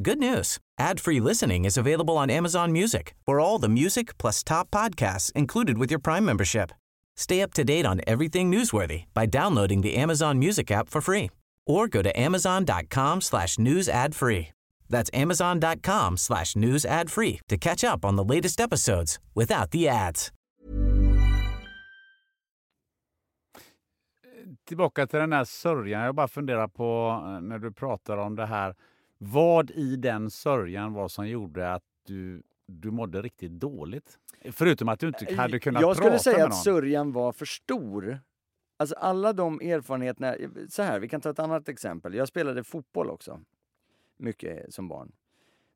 Good news. Ad-free listening is available on Amazon Music. For all the music plus top podcasts included with your Prime membership. Stay up to date on everything newsworthy by downloading the Amazon Music app for free or go to amazon.com slash news ad free. That's amazon.com slash news ad free to catch up on the latest episodes without the ads. Tillbaka till den här sörjan. Jag bara funderar på eh, när du pratar om det här. Vad i den sörjan var som gjorde att du, du mådde riktigt dåligt? Förutom att du inte hade kunnat Jag skulle prata säga med att sörjan var för stor. Alltså alla de erfarenheterna, så här, vi kan ta ett annat exempel. Jag spelade fotboll också, mycket som barn.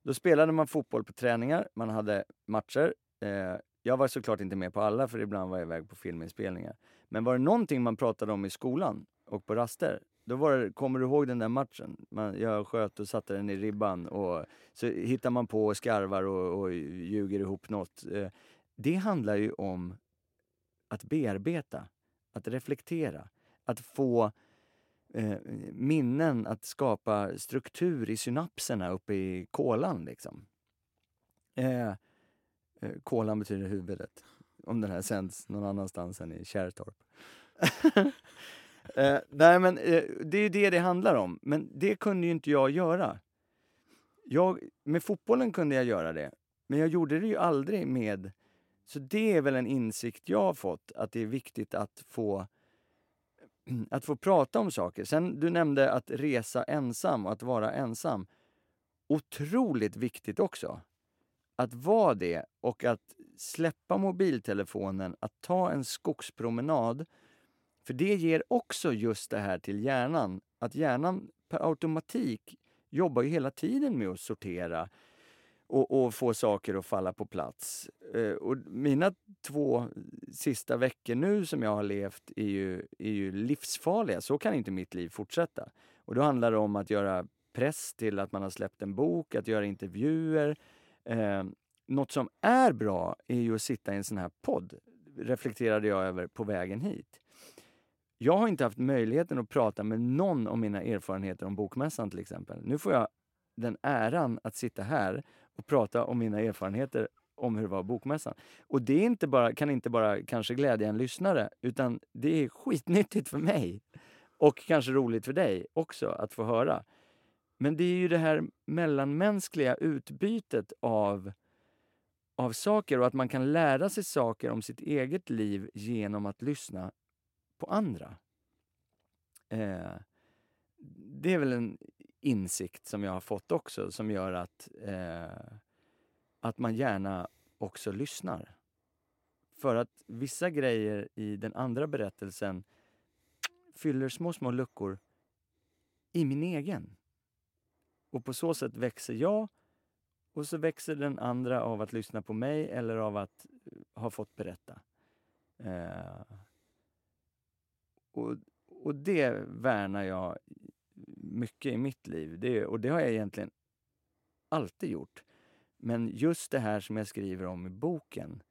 Då spelade man fotboll på träningar, man hade matcher. Eh, Jag var såklart inte med på alla för ibland var jag iväg på filminspelningar. Men var det någonting man pratade om i skolan och på raster, då var det, kommer du ihåg den där matchen? Man, jag sköt och satte den i ribban och så hittar man på och skarvar och, och ljuger ihop något. Eh, det handlar ju om att bearbeta, att reflektera, att få eh, minnen, att skapa struktur i synapserna uppe i kolan. Liksom. Eh, eh kolan betyder huvudet, om den här sänds någon annanstans än i Kärrtorp. eh, nej men eh, det är ju det det handlar om, men det kunde ju inte jag göra. Jag, med fotbollen kunde jag göra det, men jag gjorde det ju aldrig med... Så det är väl en insikt jag har fått, att det är viktigt att få att få prata om saker. Sen, du nämnde att resa ensam och att vara ensam. Otroligt viktigt också. Att vara det och att släppa mobiltelefonen, att ta en skogspromenad. För det ger också just det här till hjärnan. Att hjärnan per automatik jobbar ju hela tiden med att sortera och, och få saker att falla på plats. Eh, och mina två sista veckor nu som jag har levt är ju, är ju livsfarliga. Så kan inte mitt liv fortsätta. Och då handlar det om att göra press till att man har släppt en bok, att göra intervjuer. Eh, något som är bra är ju att sitta i en sån här podd, reflekterade jag över på vägen hit. Jag har inte haft möjligheten att prata med någon om mina erfarenheter om Bokmässan till exempel. Nu får jag den äran att sitta här och prata om mina erfarenheter om hur det var bokmässan. Och det är inte bara, kan inte bara kanske glädja en lyssnare, utan det är skitnyttigt för mig. Och kanske roligt för dig också att få höra. Men det är ju det här mellanmänskliga utbytet av, av saker och att man kan lära sig saker om sitt eget liv genom att lyssna på andra. Eh, det är väl en insikt som jag har fått också som gör att, eh, att man gärna också lyssnar. För att vissa grejer i den andra berättelsen fyller små, små luckor i min egen. Och på så sätt växer jag och så växer den andra av att lyssna på mig eller av att eh, ha fått berätta. Eh, och, och det värnar jag mycket i mitt liv. Det, och det har jag egentligen alltid gjort. Men just det här som jag skriver om i boken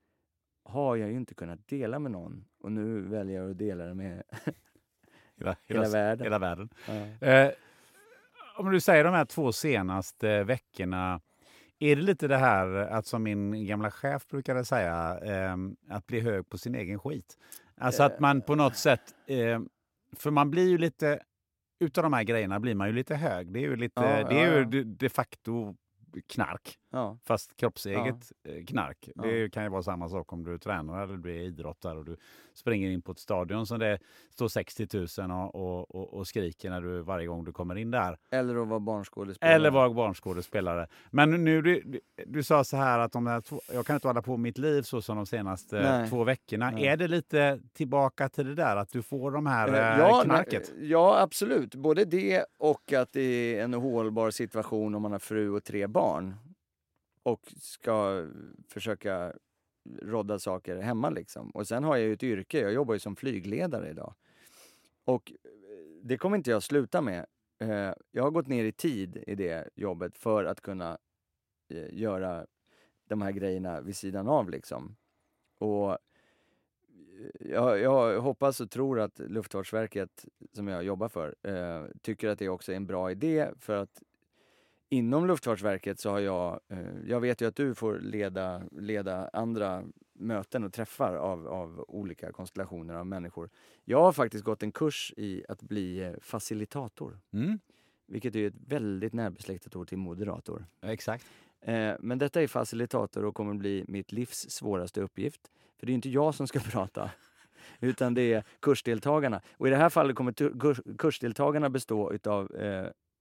har jag ju inte kunnat dela med någon. Och nu väljer jag att dela det med hela, hela, hela, världen. Hela världen. Ja. Eh, om du säger de här två senaste veckorna, är det lite det här att som min gamla chef brukade säga, eh, att bli hög på sin egen skit? Alltså att man på något sätt, eh, för man blir ju lite utav de här grejerna blir man ju lite hög. Det är ju, lite, Ja, det är ja, ju de facto knark, Ja. fast kroppseget eh, knark. Ja. Det kan ju vara samma sak om du tränar eller du är idrottare och du springer in på ett stadion som det står 60 000 och, och, och, och skriker när du, varje gång du kommer in där. Eller att vara barnskådespelare. Eller vara barnskådespelare. Men nu, du, du, du sa så här att de här två, jag kan inte hålla på mitt liv så som de senaste Nej. två veckorna. Nej. Är det lite tillbaka till det där att du får de här Eh, eh, ja, knarket? nej, ja, absolut. Både det och att det är en ohållbar situation om man har fru och tre barn och ska försöka rodda saker hemma. Liksom. Och sen har jag ju ett yrke, jag jobbar ju som flygledare idag. Och eh, det kommer inte jag sluta med. Eh, jag har gått ner i tid i det jobbet för att kunna eh, göra de här grejerna vid sidan av. Liksom. Och jag, jag hoppas och tror att Luftfartsverket, som jag jobbar för, eh, tycker att det också är en bra idé för att inom Luftfartsverket så har jag, eh, jag vet ju att du får leda, leda andra möten och träffar av, av olika konstellationer av människor. Jag har faktiskt gått en kurs i att bli eh, facilitator, Mm, vilket är ett väldigt närbesläktat ord till moderator. exakt. Eh, Men detta är facilitator och kommer bli mitt livs svåraste uppgift. För det är inte jag som ska prata, utan det är kursdeltagarna. Och i det här fallet kommer kursdeltagarna bestå utav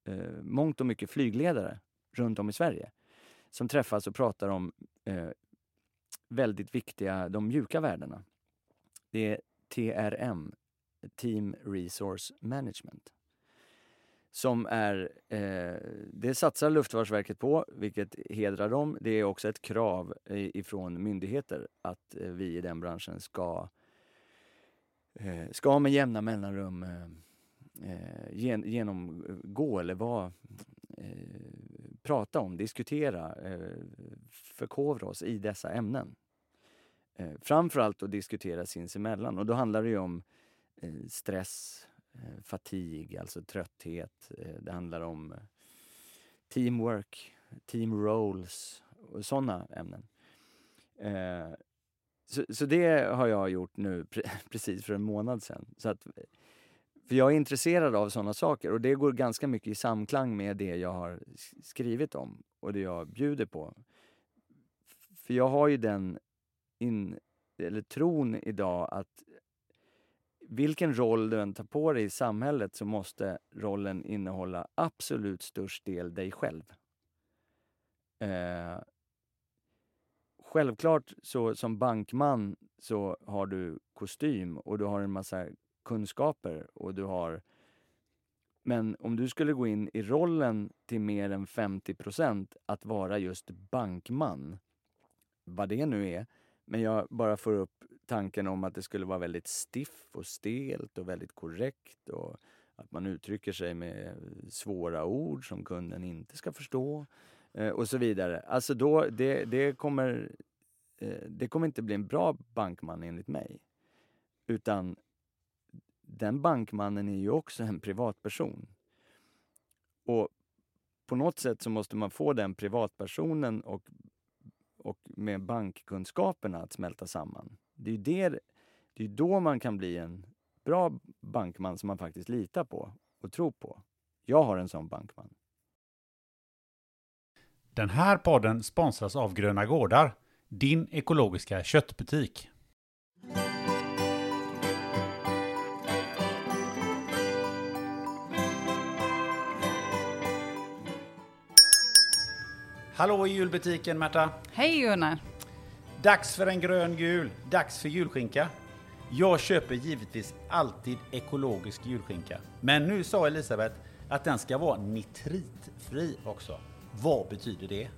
eh, mångt och mycket flygledare runt om i Sverige. Som träffas och pratar om eh, väldigt viktiga, de mjuka värdena. Det är TRM, Team Resource Management. som är, eh, det satsar Luftfartsverket på, vilket hedrar dem. Det är också ett krav ifrån myndigheter att eh, vi i den branschen ska, eh, ska med jämna mellanrum eh Eh, gen, genomgå eller vara, eh, prata om, diskutera, eh, förkovra oss i dessa ämnen. Eh, framförallt att diskutera sinsemellan och då handlar det ju om eh, stress, Eh, fatig, alltså trötthet. Eh, det handlar om eh, teamwork, team roles och sådana ämnen. Så, så, det har jag gjort nu precis för en månad sedan. Så att, för jag är intresserad av sådana saker och det går ganska mycket i samklang med det jag har skrivit om och det jag bjuder på. För jag har ju den in, eller tron idag att vilken roll du än tar på dig i samhället så måste rollen innehålla absolut störst del dig själv. Eh, självklart så som bankman så har du kostym och du har en massa kunskaper och du har men om du skulle gå in i rollen till mer än 50% att vara just bankman, vad det nu är, men jag bara får upp tanken om att det skulle vara väldigt stiff och stelt och väldigt korrekt och att man uttrycker sig med svåra ord som kunden inte ska förstå eh, och så vidare. Alltså då, det, det, kommer, eh, det kommer inte bli en bra bankman enligt mig. Utan den bankmannen är ju också en privatperson. Och på något sätt så måste man få den privatpersonen och, och med bankkunskaperna att smälta samman. Det är det, det är då man kan bli en bra bankman som man faktiskt litar på och tror på. Jag har en sån bankman. Den här podden sponsras av Gröna Gårdar, din ekologiska köttbutik. Hallå i julbutiken Märta! Hej Gunnar! Dags för en grön jul, dags för julskinka. Jag köper givetvis alltid ekologisk julskinka. Men nu sa Elisabeth att den ska vara nitritfri också. Vad betyder det?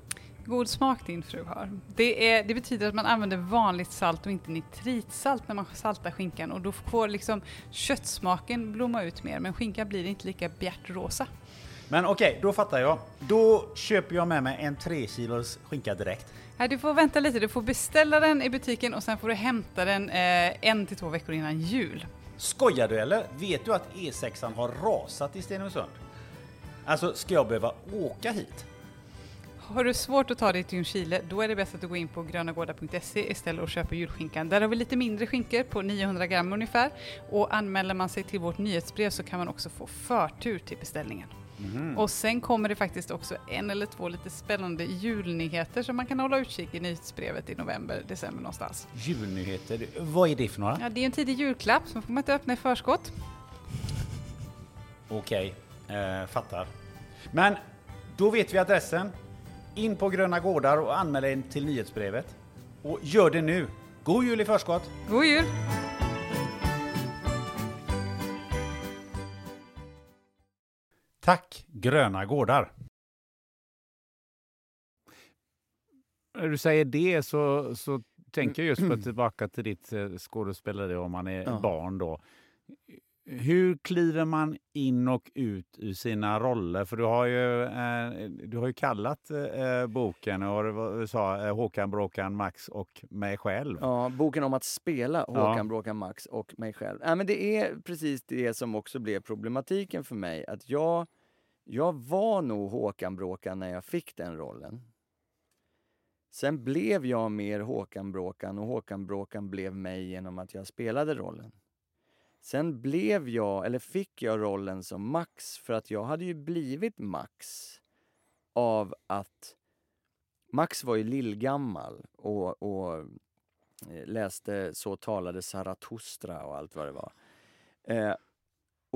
God smak din fru har. Det, är, det, betyder att man använder vanligt salt och inte nitritsalt när man saltar skinkan och då får liksom köttsmaken blomma ut mer men skinkan blir inte lika bjärtrosa. Men okej, okay, då fattar jag. Då köper jag med mig en 3 kilos skinka direkt. Nej, du får vänta lite. Du får beställa den i butiken och sen får du hämta den eh, en till två veckor innan jul. Skojar du eller? Vet du att E6an har rasat i Stenungsund? Alltså, ska jag behöva åka hit? Har du svårt att ta dig till Ljungskile, då är det bäst att du går in på grönagårdar.se istället och köper julskinkan. Där har vi lite mindre skinkor på 900 gram ungefär. Och anmäler man sig till vårt nyhetsbrev så kan man också få förtur till beställningen. Mm. Och sen kommer det faktiskt också en eller två lite spännande julnyheter som man kan hålla utkik i nyhetsbrevet i november, december någonstans. Julnyheter, vad är det för några? Ja, det är en tidig julklapp som får man inte öppna i förskott. Okej, eh, fattar. Men då vet vi adressen. In på Gröna Gårdar och anmäl er till nyhetsbrevet. Och gör det nu! God jul i förskott! God jul! Tack Gröna Gårdar! När du säger det så, så tänker jag just på tillbaka till ditt eh, skådespeleri om man är ja. barn då. Hur kliver man in och ut ur sina roller? För du har ju, eh, du har ju kallat eh, boken, och du sa, eh, Håkan Bråkan Max och mig själv. Ja, boken om att spela Håkan ja. Bråkan Max och mig själv. Äh, men det är precis det som också blev problematiken för mig. Att jag jag var nog Håkan Bråkan när jag fick den rollen. Sen blev jag mer Håkan Bråkan och Håkan Bråkan blev mig genom att jag spelade rollen. Sen blev jag, eller fick jag rollen som Max för att jag hade ju blivit Max av att Max var ju lillgammal och, och eh, läste Så talade Zarathustra och allt vad det var. Eh,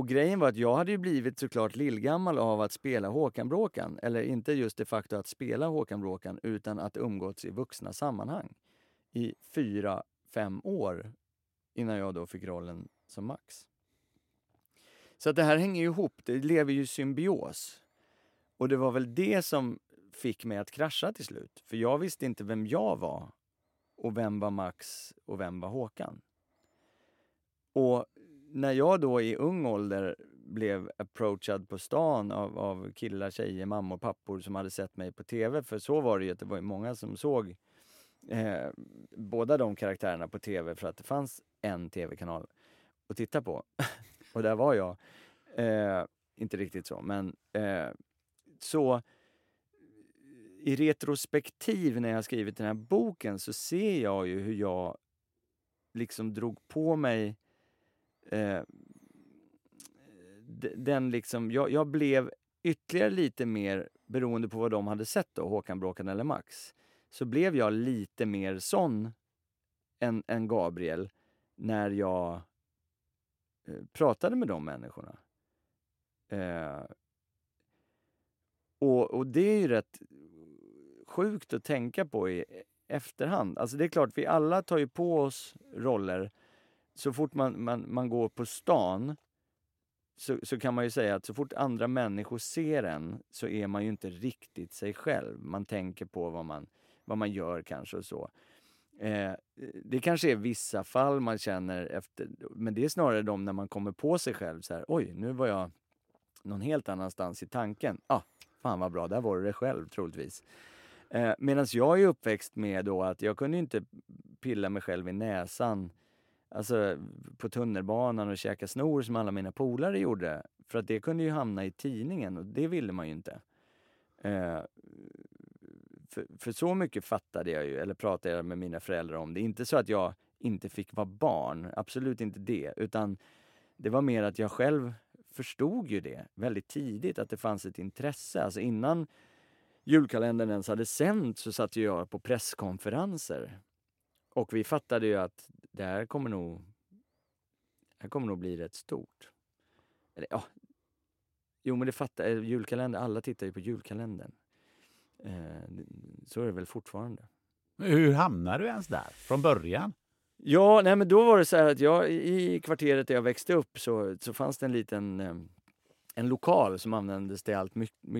och grejen var att jag hade ju blivit såklart lillgammal av att spela Håkan Bråkan. Eller inte just det faktum att spela Håkan Bråkan, utan att umgås i vuxna sammanhang. I fyra, fem år innan jag då fick rollen som Max. Så att det här hänger ju ihop, det lever ju i symbios. Och det var väl det som fick mig att krascha till slut. För jag visste inte vem jag var och vem var Max och vem var Håkan. Och när jag då i ung ålder blev approachad på stan av, av killar, tjejer, mammor, pappor som hade sett mig på TV, för så var det ju att det var många som såg eh, båda de karaktärerna på TV för att det fanns en TV-kanal att titta på. och där var jag. Eh, inte riktigt så, men eh, så i retrospektiv när jag skrivit den här boken så ser jag ju hur jag liksom drog på mig eh, den liksom, jag, jag, blev ytterligare lite mer, beroende på vad de hade sett då, Håkan Bråkan eller Max, så blev jag lite mer sån än, än Gabriel när jag eh, pratade med de människorna. Eh, och, och det är ju rätt sjukt att tänka på i efterhand. Alltså det är klart, vi alla tar ju på oss roller. Så fort man, man, man går på stan så, så kan man ju säga att så fort andra människor ser en så är man ju inte riktigt sig själv. Man tänker på vad man, vad man gör kanske och så. Eh, det kanske är vissa fall man känner efter, men det är snarare de när man kommer på sig själv så här, oj, nu var jag någon helt annanstans i tanken. Ah, fan vad bra, där var du dig själv troligtvis. Eh, Medan jag är uppväxt med då att jag kunde inte pilla mig själv i näsan alltså, på tunnelbanan och käka snor som alla mina polare gjorde. För att det kunde ju hamna i tidningen och det ville man ju inte. Eh, för, för, så mycket fattade jag ju, eller pratade jag med mina föräldrar om det. Inte så att jag inte fick vara barn, absolut inte det. Utan det var mer att jag själv förstod ju det väldigt tidigt, att det fanns ett intresse. Alltså innan julkalendern ens hade sänt så satt jag på presskonferenser. Och vi fattade ju att det här kommer nog, det här kommer nog bli rätt stort. Eller ja, jo men det fattar eh, julkalender, alla tittar ju på julkalendern. Eh, så är det väl fortfarande. Hur hamnade du ens där från början? Ja, nej men då var det så här att jag i kvarteret där jag växte upp så, så fanns det en liten eh, en lokal som användes till allt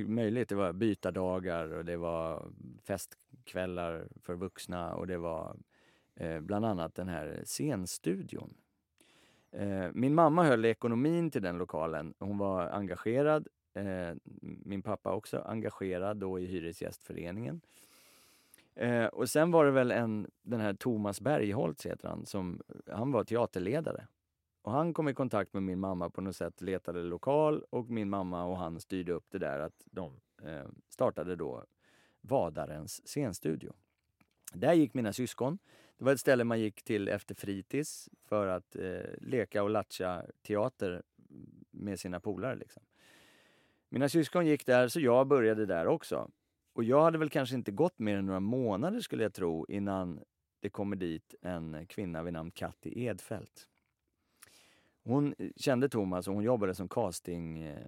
möjligt. Det var bytardagar och det var festkvällar för vuxna och det var Eh, bland annat den här scenstudion. Eh, min mamma höll ekonomin till den lokalen. Hon var engagerad. Eh, min pappa också engagerad då i Hyresgästföreningen. Och sen var det väl en, den här Thomas Bergholtz heter han, som, han var teaterledare. Och han kom i kontakt med min mamma på något sätt, letade lokal och min mamma och han styrde upp det där att de startade då Vadarens scenstudio. Där gick mina syskon. Det var ett ställe man gick till efter fritids för att eh, leka och latcha teater med sina polare. Liksom. Mina syskon gick där, så jag började där också. Och jag hade väl kanske inte gått mer än några månader skulle jag tro innan det kommer dit en kvinna vid namn Katti Edfeldt. Hon eh, kände Thomas och hon jobbade som casting, eh,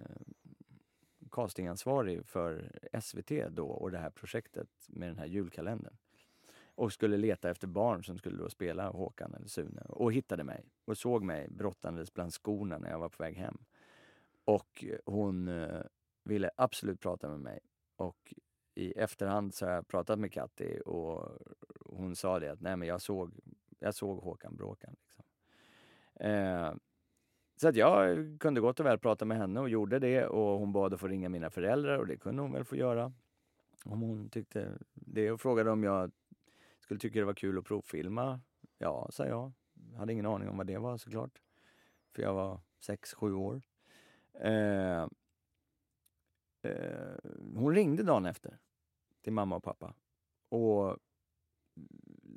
castingansvarig för SVT då och det här projektet med den här julkalendern. Och skulle leta efter barn som skulle då spela Håkan eller Sune och hittade mig och såg mig brottandes bland skorna när jag var på väg hem. Och eh, hon eh, ville absolut prata med mig. Och i efterhand så har jag pratat med Katti och hon sa det att nej men jag såg, jag såg Håkan Bråkan. Liksom. Eh, så att jag kunde gott och väl prata med henne och gjorde det och hon bad att få ringa mina föräldrar och det kunde hon väl få göra. Om hon tyckte det och frågade om jag skulle tycka det var kul att provfilma. Ja, sa jag. Hade ingen aning om vad det var såklart. För jag var sex sju år. Eh, eh, hon ringde dagen efter till mamma och pappa och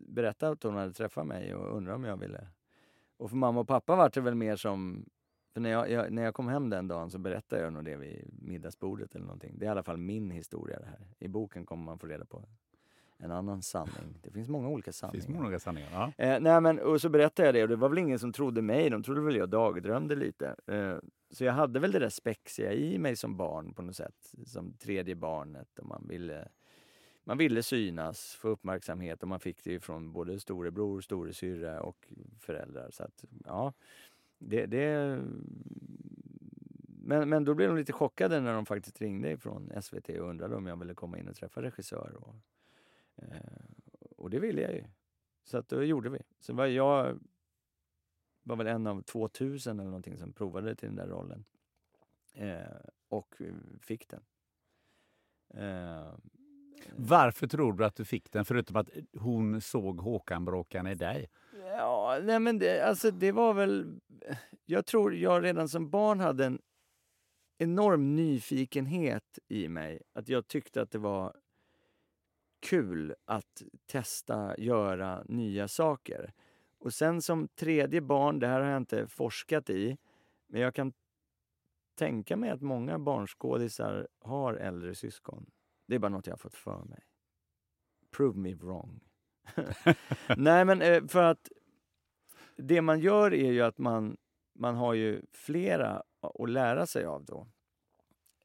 berättade att hon hade träffat mig och undrade om jag ville. Och för mamma och pappa var det väl mer som för när jag, jag, när jag kom hem den dagen så berättade jag nog det vid middagsbordet eller någonting. Det är i alla fall min historia det här. I boken kommer man få reda på en annan sanning. Det finns många olika sanningar. Det finns många sanningar, ja. Eh, nej, men, och så berättade jag det och det var väl ingen som trodde mig. De trodde väl jag dagdrömde lite. Eh, så jag hade väl det där spexiga i mig som barn på något sätt. Som tredje barnet och man ville man ville synas, få uppmärksamhet och man fick det från både storebror, storasyrra och föräldrar. Så att, ja, det, det, men, men då blev de lite chockade när de faktiskt ringde ifrån SVT och undrade om jag ville komma in och träffa regissör. Och, och det ville jag ju. Så att då gjorde vi. Så var jag var väl en av 2000 eller någonting som provade till den där rollen. Eh, och fick den. Eh, Varför tror du att du fick den, förutom att hon såg Håkan-bråkan i dig? Ja, nej men det, alltså det var väl... Jag tror jag redan som barn hade en enorm nyfikenhet i mig. Att jag tyckte att det var kul att testa, göra nya saker. Och sen som tredje barn, det här har jag inte forskat i, men jag kan tänka mig att många barnskådisar har äldre syskon. Det är bara något jag har fått för mig. Prove me wrong. Nej, men eh, för att det man gör är ju att man, man har ju flera att lära sig av då.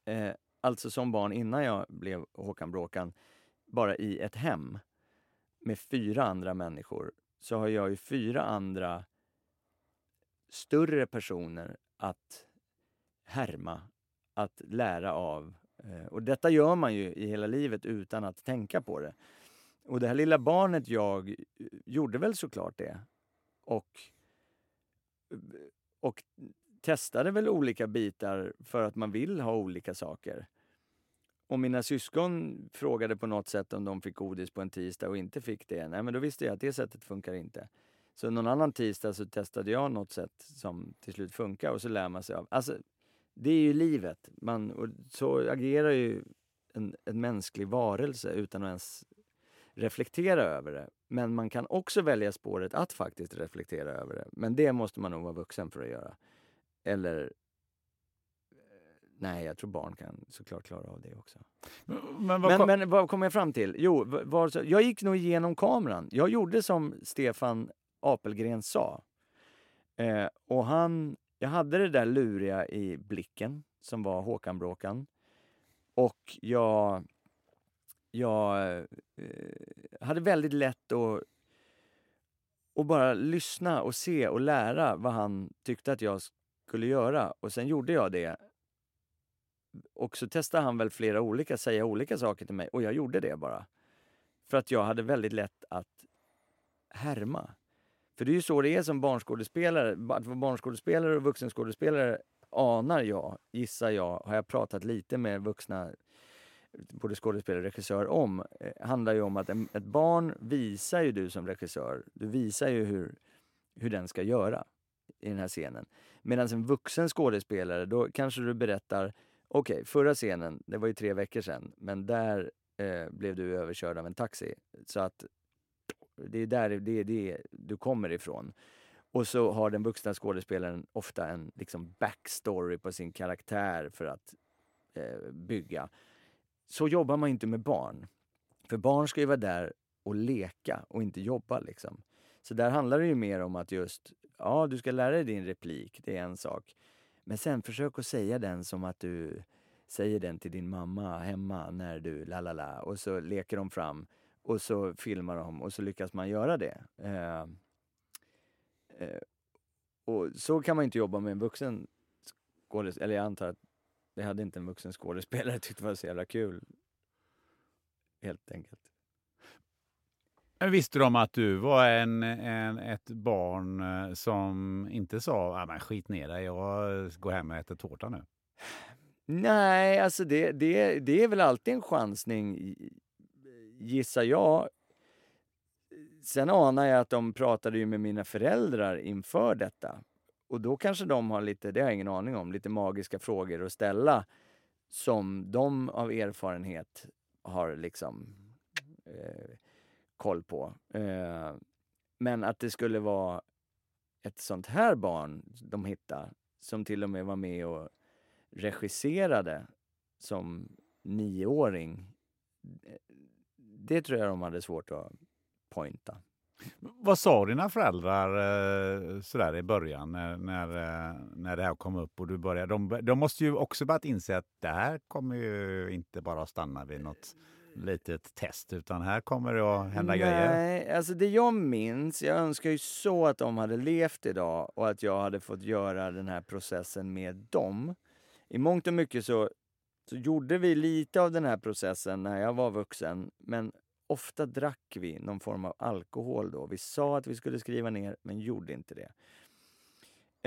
Eh, alltså som barn innan jag blev Håkan Bråkan, bara i ett hem med fyra andra människor, så har jag ju fyra andra större personer att härma, att lära av. Eh, och detta gör man ju i hela livet utan att tänka på det. Och det här lilla barnet jag eh, gjorde väl såklart det. Och, eh, och testade väl olika bitar för att man vill ha olika saker. Om mina syskon frågade på något sätt om de fick godis på en tisdag och inte fick det. Nej, men då visste jag att det sättet funkar inte. Så någon annan tisdag så testade jag något sätt som till slut funkar och så lär man sig av. Alltså, det är ju livet. Man, och så agerar ju en, en mänsklig varelse utan att ens reflektera över det. Men man kan också välja spåret att faktiskt reflektera över det. Men det måste man nog vara vuxen för att göra. Eller Nej, jag tror barn kan såklart klara av det också. Men vad, kom... men, men vad kom jag fram till? Jo, var, jag gick nog igenom kameran. Jag gjorde som Stefan Apelgren sa. Eh, och han, jag hade det där luriga i blicken som var Håkan Bråkan. Och jag, jag eh, hade väldigt lätt att och bara lyssna och se och lära vad han tyckte att jag skulle göra. Och sen gjorde jag det och så testade han väl flera olika, säga olika saker till mig och jag gjorde det bara. För att jag hade väldigt lätt att härma. För det är ju så det är som barnskådespelare. Att vara barnskådespelare och vuxenskådespelare anar jag, gissar jag, har jag pratat lite med vuxna både skådespelare och regissör om, eh, handlar ju om att en, ett barn visar ju du som regissör. Du visar ju hur, hur den ska göra i den här scenen. Medan en vuxen skådespelare, då kanske du berättar Okej, okay, förra scenen, det var ju tre veckor sedan, men där eh, blev du överkörd av en taxi. Så att det är där det är det du kommer ifrån. Och så har den vuxna skådespelaren ofta en liksom backstory på sin karaktär för att eh, bygga. Så jobbar man inte med barn. För barn ska ju vara där och leka och inte jobba liksom. Så där handlar det ju mer om att just, ja du ska lära dig din replik, det är en sak. Men sen försök att säga den som att du säger den till din mamma hemma när du la la la och så leker de fram och så filmar de och så lyckas man göra det. Eh, eh, och så kan man inte jobba med en vuxen skådespelare, eller jag antar att det hade inte en vuxen skådespelare tyckt var så jävla kul. Helt enkelt. Visste de att du var en, en, ett barn eh, som inte sa ah, skit ner dig, jag går hem och äter tårta nu? Nej, alltså det, det, det är väl alltid en chansning, gissar jag. Sen anar jag att de pratade ju med mina föräldrar inför detta. Och då kanske de har lite, det har jag ingen aning om, lite magiska frågor att ställa som de av erfarenhet har liksom eh, koll på. Eh, men att det skulle vara ett sånt här barn de hittade, som till och med var med och regisserade som nioåring. Eh, det tror jag de hade svårt att pointa. Vad sa dina föräldrar eh, sådär i början när, när, eh, när det här kom upp och du började? De, de måste ju också börjat inse att det här kommer ju inte bara stanna vid något litet test, utan här kommer det att hända Nej, grejer. Nej, alltså det jag minns, jag önskar ju så att de hade levt idag och att jag hade fått göra den här processen med dem. i mångt och mycket så, så gjorde vi lite av den här processen när jag var vuxen, men ofta drack vi någon form av alkohol då. Vi sa att vi skulle skriva ner, men gjorde inte det.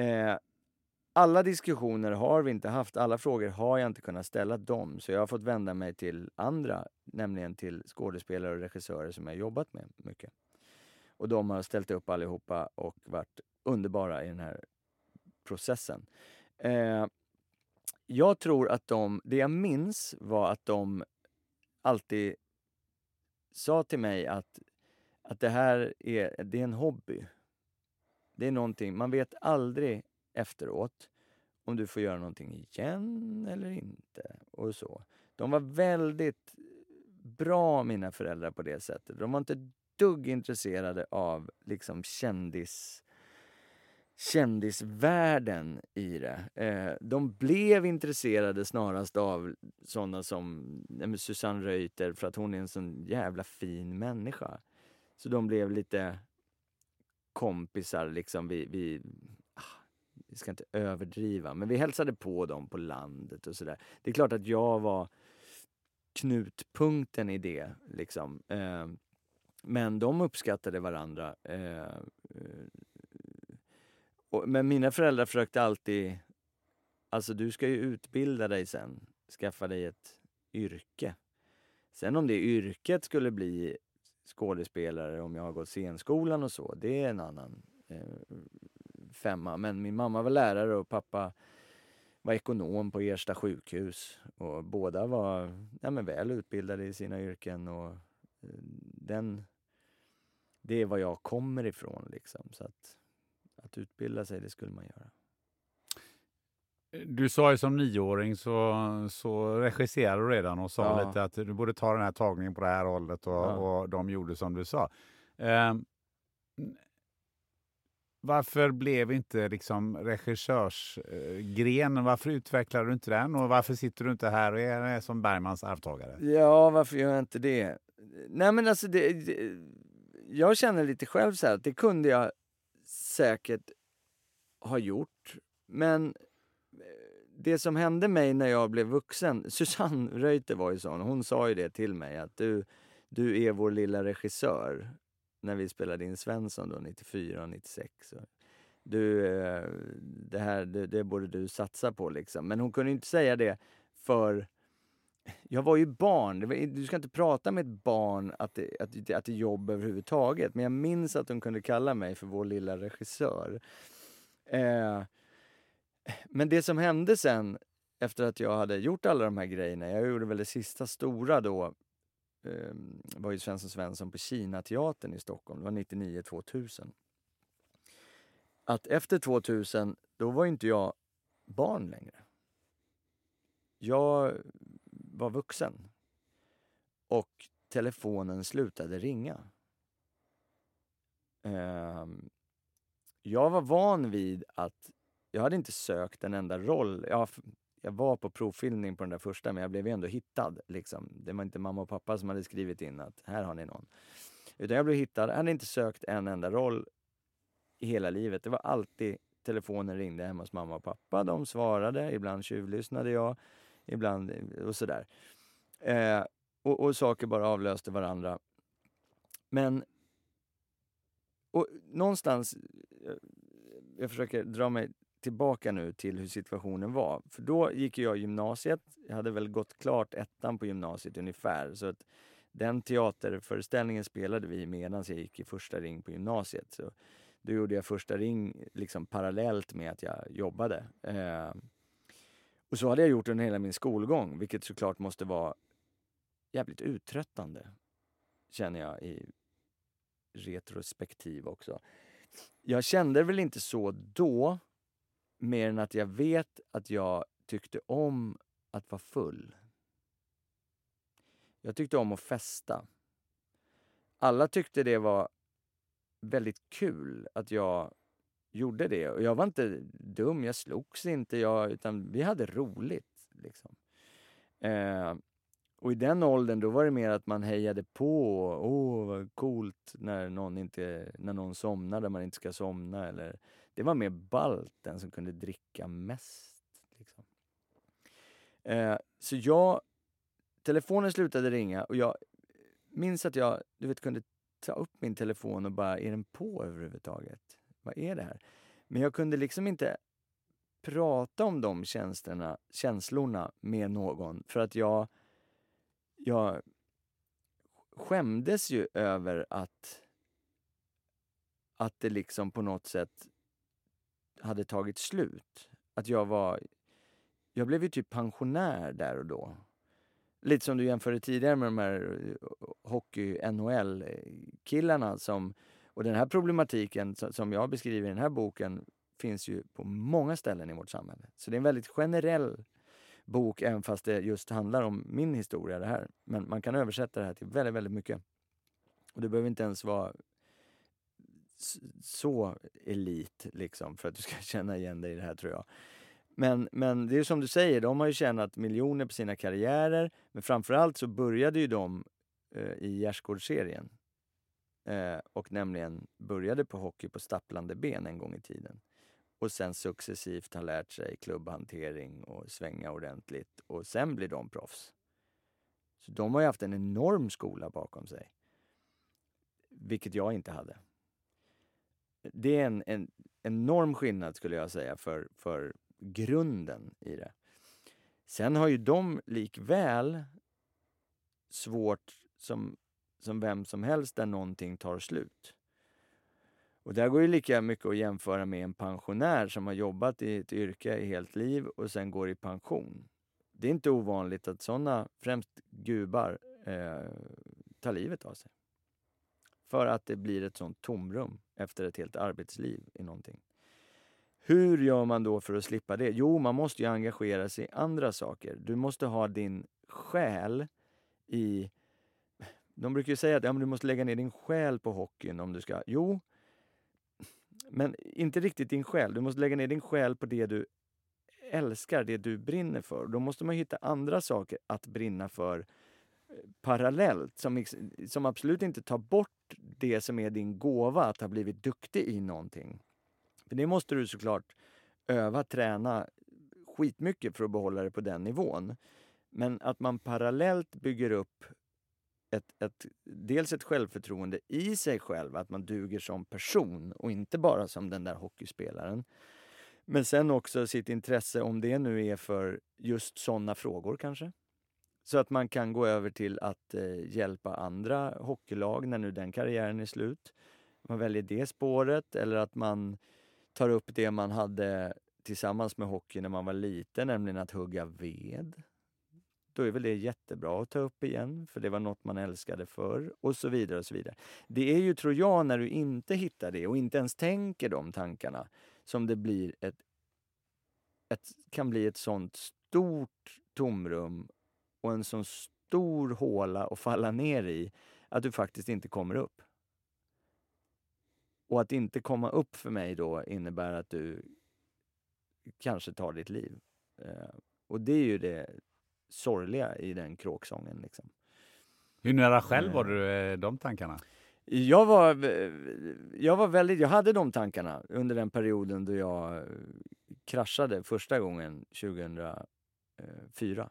Eh, alla diskussioner har vi inte haft, alla frågor har jag inte kunnat ställa dem, så jag har fått vända mig till andra, nämligen till skådespelare och regissörer som jag jobbat med mycket. Och de har ställt upp allihopa och varit underbara i den här processen. Eh, jag tror att de, det jag minns var att de alltid sa till mig att, att det här är, det är en hobby. Det är någonting, man vet aldrig efteråt om du får göra någonting igen eller inte. Och så. De var väldigt bra, mina föräldrar, på det sättet. De var inte dugg intresserade av liksom kändis kändisvärlden i det. Eh, de blev intresserade snarast av sådana som Susanne Reuter för att hon är en sån jävla fin människa. Så de blev lite kompisar liksom. Vi, vi, vi ska inte överdriva, men vi hälsade på dem på landet och sådär. Det är klart att jag var knutpunkten i det. Liksom. Eh, men de uppskattade varandra. Eh, eh, och, men mina föräldrar försökte alltid, alltså du ska ju utbilda dig sen, skaffa dig ett yrke. Sen om det yrket skulle bli skådespelare, om jag har gått scenskolan och så, det är en annan eh, femma. Men min mamma var lärare och pappa var ekonom på Ersta sjukhus. Och båda var ja, men väl utbildade i sina yrken. och eh, den, Det är var jag kommer ifrån. Liksom. Så att, att utbilda sig, det skulle man göra. Du sa ju som nioåring så, så regisserade du redan och sa Ja. lite att du borde ta den här tagningen på det här hållet och, Ja. och de gjorde som du sa. Eh, varför blev inte liksom regissörsgrenen, varför utvecklade du inte den och varför sitter du inte här och är, som Bergmans arvtagare? Ja, varför gör jag inte det? Nej men alltså, det, det, jag känner lite själv så här att det kunde jag säkert ha gjort. Men eh, det som hände mig när jag blev vuxen, Susanne Reuter var ju sån, hon sa ju det till mig att du, du är vår lilla regissör. När vi spelade in Svensson då, 94 och 96. Och Du, eh, det här det, det borde du satsa på liksom. Men hon kunde inte säga det för jag var ju barn. Var, du ska inte prata med ett barn att det, att, det- att det är jobb överhuvudtaget. Men jag minns att hon kunde kalla mig för vår lilla regissör. Eh, men det som hände sen, efter att jag hade gjort alla de här grejerna, jag gjorde väl det sista stora då, eh, var ju Svensson Svensson på Kinateatern i Stockholm, det var 99-2000. Att efter 2000, då var inte jag barn längre. Jag var vuxen. Och telefonen slutade ringa. Eh, jag var van vid att jag hade inte sökt en enda roll. Jag, jag var på provfilmning på den där första men jag blev ju ändå hittad. Liksom. Det var inte mamma och pappa som hade skrivit in att här har ni någon. Utan jag blev hittad, jag hade inte sökt en enda roll i hela livet. Det var alltid telefonen ringde hemma hos mamma och pappa. De svarade, ibland tjuvlyssnade jag, ibland eh, och sådär. Eh, och, och saker bara avlöste varandra. Men och någonstans, jag, jag försöker dra mig tillbaka nu till hur situationen var. För då gick jag gymnasiet, jag hade väl gått klart ettan på gymnasiet ungefär. Så att den teaterföreställningen spelade vi medan jag gick i första ring på gymnasiet. Så då gjorde jag första ring liksom parallellt med att jag jobbade. Eh, och så hade jag gjort under hela min skolgång, vilket såklart måste vara jävligt uttröttande, känner jag i retrospektiv också. Jag kände väl inte så då, mer än att jag vet att jag tyckte om att vara full. Jag tyckte om att festa. Alla tyckte det var väldigt kul att jag gjorde det. Och jag var inte dum, jag slogs inte, jag, utan vi hade roligt. Liksom. Eh, och i den åldern då var det mer att man hejade på. Åh, vad coolt när någon, inte, när någon somnar där man inte ska somna. Eller, det var mer ballt, den som kunde dricka mest. Liksom. Eh, så jag, telefonen slutade ringa och jag minns att jag, du vet, kunde ta upp min telefon och bara, är den på överhuvudtaget? Vad är det här? Men jag kunde liksom inte prata om de känslorna, känslorna med någon för att jag, jag skämdes ju över att, att det liksom på något sätt hade tagit slut. Att jag var... Jag blev ju typ pensionär där och då. Lite som du jämförde tidigare med de här eh, hockey-NHL-killarna som... Och den här problematiken som jag beskriver i den här boken finns ju på många ställen i vårt samhälle. Så det är en väldigt generell bok, även fast det just handlar om min historia det här. Men man kan översätta det här till väldigt, väldigt mycket. Och det behöver inte ens vara så elit liksom för att du ska känna igen dig i det här tror jag. Men, men det är som du säger, de har ju tjänat miljoner på sina karriärer. Men framförallt så började ju de eh, i Gärdsgårdsserien. Eh, och nämligen började på hockey på stapplande ben en gång i tiden och sen successivt har lärt sig klubbhantering och svänga ordentligt och sen blir de proffs. Så de har ju haft en enorm skola bakom sig. Vilket jag inte hade. Det är en, en enorm skillnad skulle jag säga för, för grunden i det. Sen har ju de likväl svårt som, som vem som helst där någonting tar slut. Och där går ju lika mycket att jämföra med en pensionär som har jobbat i ett yrke i helt liv och sen går i pension. Det är inte ovanligt att sådana, främst gubar, eh, tar livet av sig. För att det blir ett sånt tomrum efter ett helt arbetsliv i någonting. Hur gör man då för att slippa det? Jo, man måste ju engagera sig i andra saker. Du måste ha din själ i... De brukar ju säga att ja, men du måste lägga ner din själ på hockeyn om du ska... Jo, men inte riktigt din själ. Du måste lägga ner din själ på det du älskar, det du brinner för. Då måste man hitta andra saker att brinna för eh, parallellt som, som absolut inte tar bort det som är din gåva, att ha blivit duktig i någonting. För det måste du såklart öva, träna skitmycket för att behålla det på den nivån. Men att man parallellt bygger upp ett, ett, dels ett självförtroende i sig själv, att man duger som person och inte bara som den där hockeyspelaren. Men sen också sitt intresse, om det nu är för just sådana frågor kanske. Så att man kan gå över till att eh, hjälpa andra hockeylag när nu den karriären är slut. Man väljer det spåret eller att man tar upp det man hade tillsammans med hockey när man var liten, nämligen att hugga ved då är väl det jättebra att ta upp igen, för det var något man älskade förr och så vidare. och så vidare. Det är ju, tror jag, när du inte hittar det och inte ens tänker de tankarna som det blir ett, ett kan bli ett sånt stort tomrum och en sån stor håla att falla ner i att du faktiskt inte kommer upp. Och att inte komma upp för mig då innebär att du kanske tar ditt liv. Eh, och det är ju det sorgliga i den kråksången. Liksom. Hur nära själv var du eh, de tankarna? Jag var, jag var väldigt, jag hade de tankarna under den perioden då jag kraschade första gången 2004.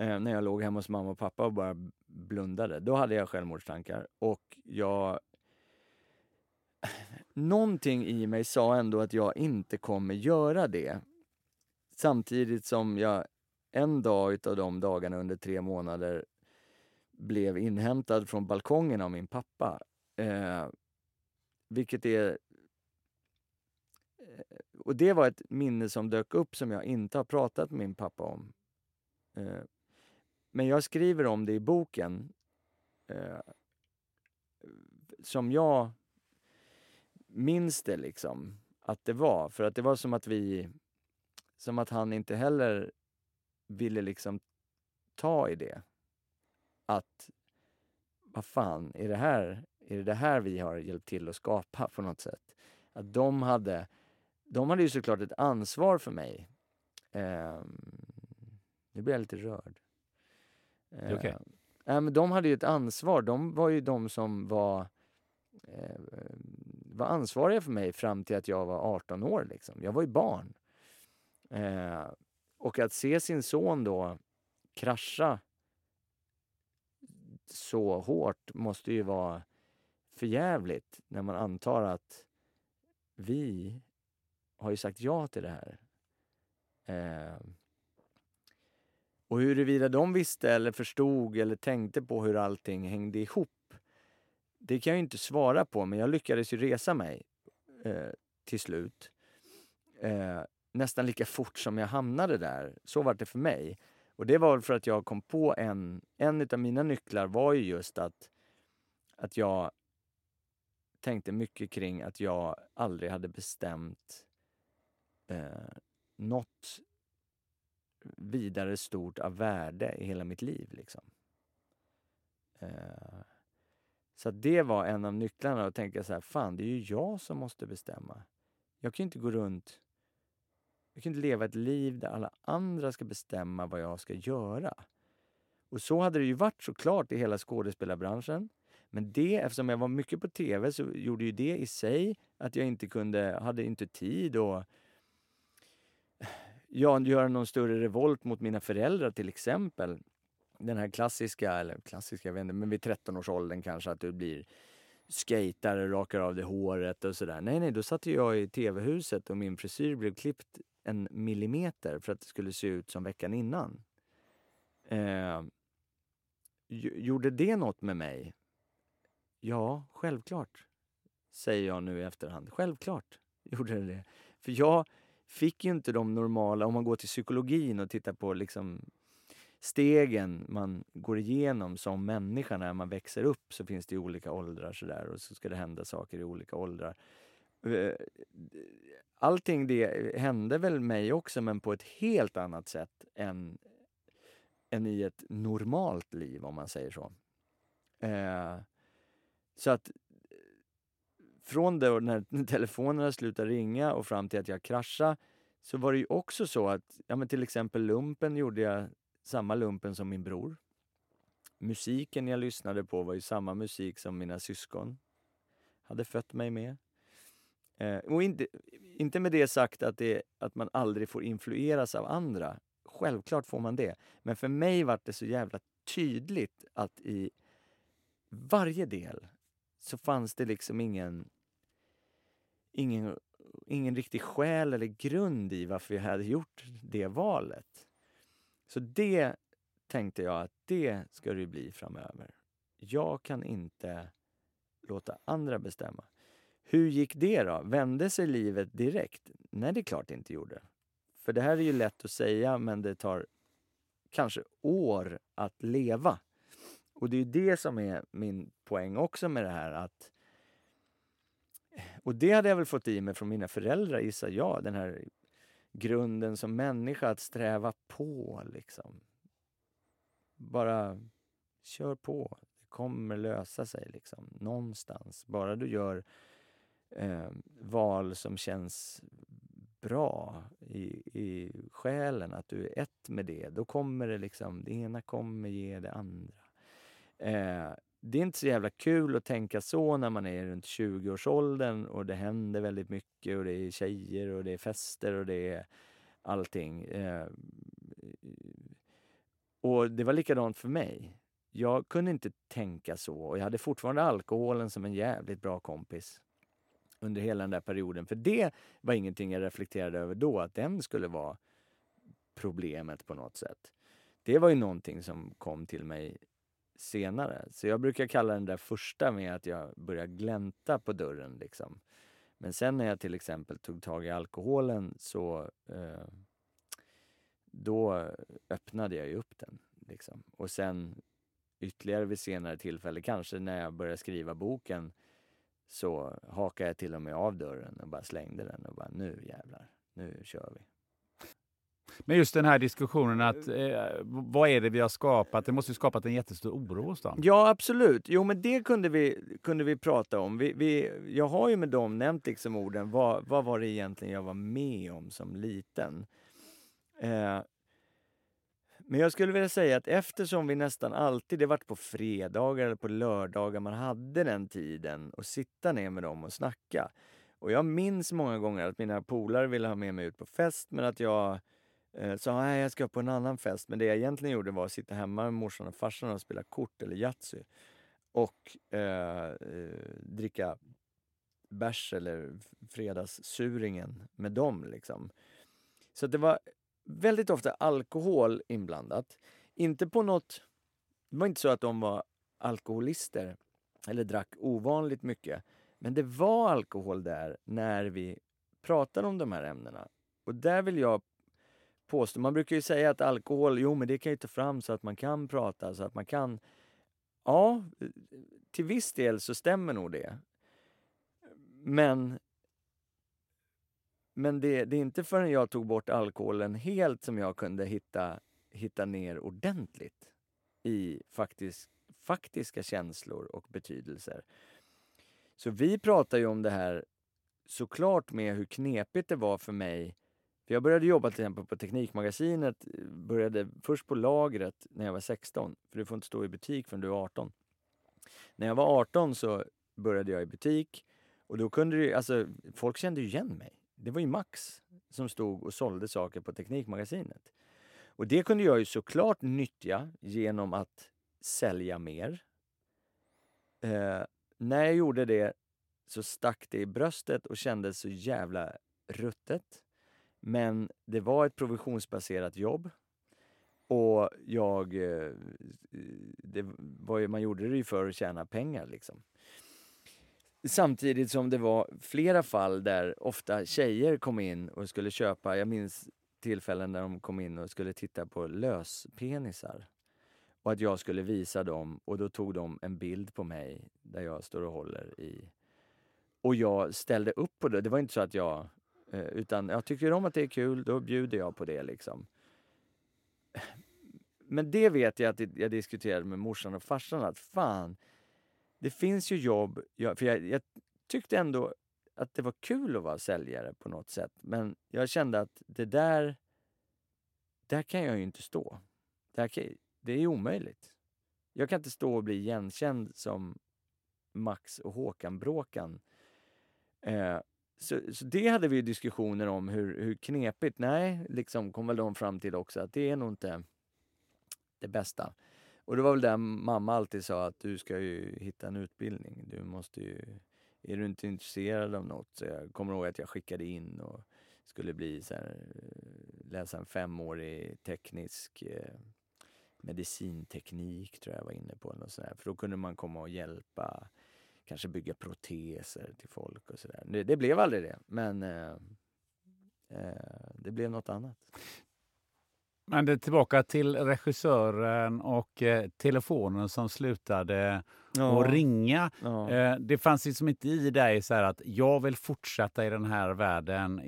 Eh, när jag låg hemma hos mamma och pappa och bara blundade. Då hade jag självmordstankar och jag... Någonting i mig sa ändå att jag inte kommer göra det. Samtidigt som jag en dag utav de dagarna under tre månader blev inhämtad från balkongen av min pappa. Eh, vilket är... Eh, och det var ett minne som dök upp som jag inte har pratat med min pappa om. Eh, men jag skriver om det i boken. Eh, som jag minns det liksom, att det var. För att det var som att vi... Som att han inte heller ville liksom ta i det. Att, vad fan, är det här, är det, det här vi har hjälpt till att skapa på något sätt? Att de hade, de hade ju såklart ett ansvar för mig. Eh, nu blir jag lite rörd. Eh, okay. eh, men de hade ju ett ansvar. De var ju de som var, eh, var ansvariga för mig fram till att jag var 18 år. Liksom. Jag var ju barn. Eh, Och att se sin son då krascha så hårt måste ju vara förjävligt när man antar att vi har ju sagt ja till det här. Eh, och huruvida de visste eller förstod eller tänkte på hur allting hängde ihop, det kan jag inte svara på, men jag lyckades ju resa mig eh, till slut. Eh, nästan lika fort som jag hamnade där. Så var det för mig. Och det var för att jag kom på en, en av mina nycklar var ju just att, att jag tänkte mycket kring att jag aldrig hade bestämt eh, något vidare stort av värde i hela mitt liv. Liksom. Eh, så det var en av nycklarna att tänka så här, fan det är ju jag som måste bestämma. Jag kan ju inte gå runt, jag kan inte leva ett liv där alla andra ska bestämma vad jag ska göra. Och så hade det ju varit såklart i hela skådespelarbranschen. Men det, eftersom jag var mycket på TV, så gjorde ju det i sig att jag inte kunde, hade inte tid och ja, göra någon större revolt mot mina föräldrar till exempel. Den här klassiska, eller klassiska, jag vet inte, men vid 13-årsåldern kanske att du blir skejtare, rakar av dig håret och sådär. Nej, nej, då satt jag i TV-huset och min frisyr blev klippt en millimeter för att det skulle se ut som veckan innan. Eh, gjorde det något med mig? Ja, självklart. Säger jag nu i efterhand. Självklart gjorde det det. För jag fick ju inte de normala, om man går till psykologin och tittar på liksom stegen man går igenom som människa när man växer upp så finns det ju olika åldrar sådär och så ska det hända saker i olika åldrar. Eh, allting det hände väl mig också men på ett helt annat sätt än, än i ett normalt liv om man säger så. Eh, så att från då när telefonerna slutade ringa och fram till att jag kraschade så var det ju också så att, ja men till exempel lumpen gjorde jag samma lumpen som min bror. Musiken jag lyssnade på var ju samma musik som mina syskon hade fött mig med. Eh, och inte, inte med det sagt att, det, att man aldrig får influeras av andra. Självklart får man det. Men för mig var det så jävla tydligt att i varje del så fanns det liksom ingen ingen, ingen riktig skäl eller grund i varför jag hade gjort det valet. Så det tänkte jag att det ska det bli framöver. Jag kan inte låta andra bestämma. Hur gick det då? Vände sig livet direkt? Nej, det är klart det inte gjorde. För det här är ju lätt att säga, men det tar kanske år att leva. Och det är det som är min poäng också med det här att och det hade jag väl fått i mig från mina föräldrar gissar jag. Den här grunden som människa att sträva på liksom. Bara kör på. Det kommer lösa sig liksom. Någonstans. Bara du gör eh, val som känns bra i, i själen, att du är ett med det. Då kommer det liksom, det ena kommer ge det andra. Eh, det är inte så jävla kul att tänka så när man är runt 20-årsåldern och det händer väldigt mycket och det är tjejer och det är fester och det är allting. Eh, och det var likadant för mig. Jag kunde inte tänka så och jag hade fortfarande alkoholen som en jävligt bra kompis under hela den där perioden. För det var ingenting jag reflekterade över då, att den skulle vara problemet på något sätt. Det var ju någonting som kom till mig senare. Så jag brukar kalla den där första med att jag börjar glänta på dörren. Liksom. Men sen när jag till exempel tog tag i alkoholen så eh, då öppnade jag ju upp den. Liksom. Och sen ytterligare vid senare tillfälle, kanske när jag började skriva boken, så hakade jag till och med av dörren och bara slängde den och bara nu jävlar, nu kör vi. Men just den här diskussionen att eh, vad är det vi har skapat? Det måste ju skapat en jättestor oro hos dem. Ja, absolut. Jo, men det kunde vi, kunde vi prata om. Vi, vi, jag har ju med dem nämnt liksom orden, vad, vad var det egentligen jag var med om som liten? Eh, men jag skulle vilja säga att eftersom vi nästan alltid, det varit på fredagar eller på lördagar, man hade den tiden att sitta ner med dem och snacka. Och jag minns många gånger att mina polare ville ha med mig ut på fest men att jag Eh, Så nej, jag ska på en annan fest. Men det jag egentligen gjorde var att sitta hemma med morsan och farsan och spela kort eller Yatzy. Och eh, eh, dricka bärs eller fredagssuringen med dem. Liksom. Så det var väldigt ofta alkohol inblandat. Inte på något... Det var inte så att de var alkoholister eller drack ovanligt mycket. Men det var alkohol där när vi pratade om de här ämnena. Och där vill jag påstå, man brukar ju säga att alkohol, jo men det kan ju ta fram så att man kan prata, så att man kan... Ja, till viss del så stämmer nog det. Men men det, det är inte förrän jag tog bort alkoholen helt som jag kunde hitta, hitta ner ordentligt i faktisk, faktiska känslor och betydelser. Så vi pratar ju om det här såklart med hur knepigt det var för mig. För jag började jobba till exempel på Teknikmagasinet, började först på lagret när jag var 16, för du får inte stå i butik förrän du är 18. När jag var 18 så började jag i butik och då kunde det, alltså folk kände ju igen mig. Det var ju Max som stod och sålde saker på Teknikmagasinet. Och det kunde jag ju såklart nyttja genom att sälja mer. Eh, när jag gjorde det så stack det i bröstet och kändes så jävla ruttet. Men det var ett provisionsbaserat jobb. Och jag... Eh, det var ju, man gjorde det ju för att tjäna pengar liksom. Samtidigt som det var flera fall där ofta tjejer kom in och skulle köpa, jag minns tillfällen där de kom in och skulle titta på löspenisar. Och att jag skulle visa dem och då tog de en bild på mig där jag står och håller i. Och jag ställde upp på det. Det var inte så att jag eh, Utan jag tycker om att det är kul, då bjuder jag på det liksom. Men det vet jag att jag diskuterade med morsan och farsan att fan, det finns ju jobb, jag, för jag, jag tyckte ändå att det var kul att vara säljare på något sätt. Men jag kände att det där, där kan jag ju inte stå. Där kan, det är omöjligt. Jag kan inte stå och bli igenkänd som Max och Håkan-bråkan. Eh, så, så det hade vi diskussioner om, hur, hur knepigt. Nej, liksom kom väl de fram till också att det är nog inte det bästa. Och det var väl där mamma alltid sa att du ska ju hitta en utbildning. Du måste ju... Är du inte intresserad av något? Så jag kommer ihåg att jag skickade in och skulle bli så här, eh, läsa en femårig teknisk eh, medicinteknik tror jag var inne på. Något sånt. För då kunde man komma och hjälpa, kanske bygga proteser till folk och sådär. Det, det blev aldrig det, men eh, eh, det blev något annat. Men det tillbaka till regissören och eh, telefonen som slutade Ja. att ringa. Ja. Eh, det fanns liksom inte i dig så att jag vill fortsätta i den här världen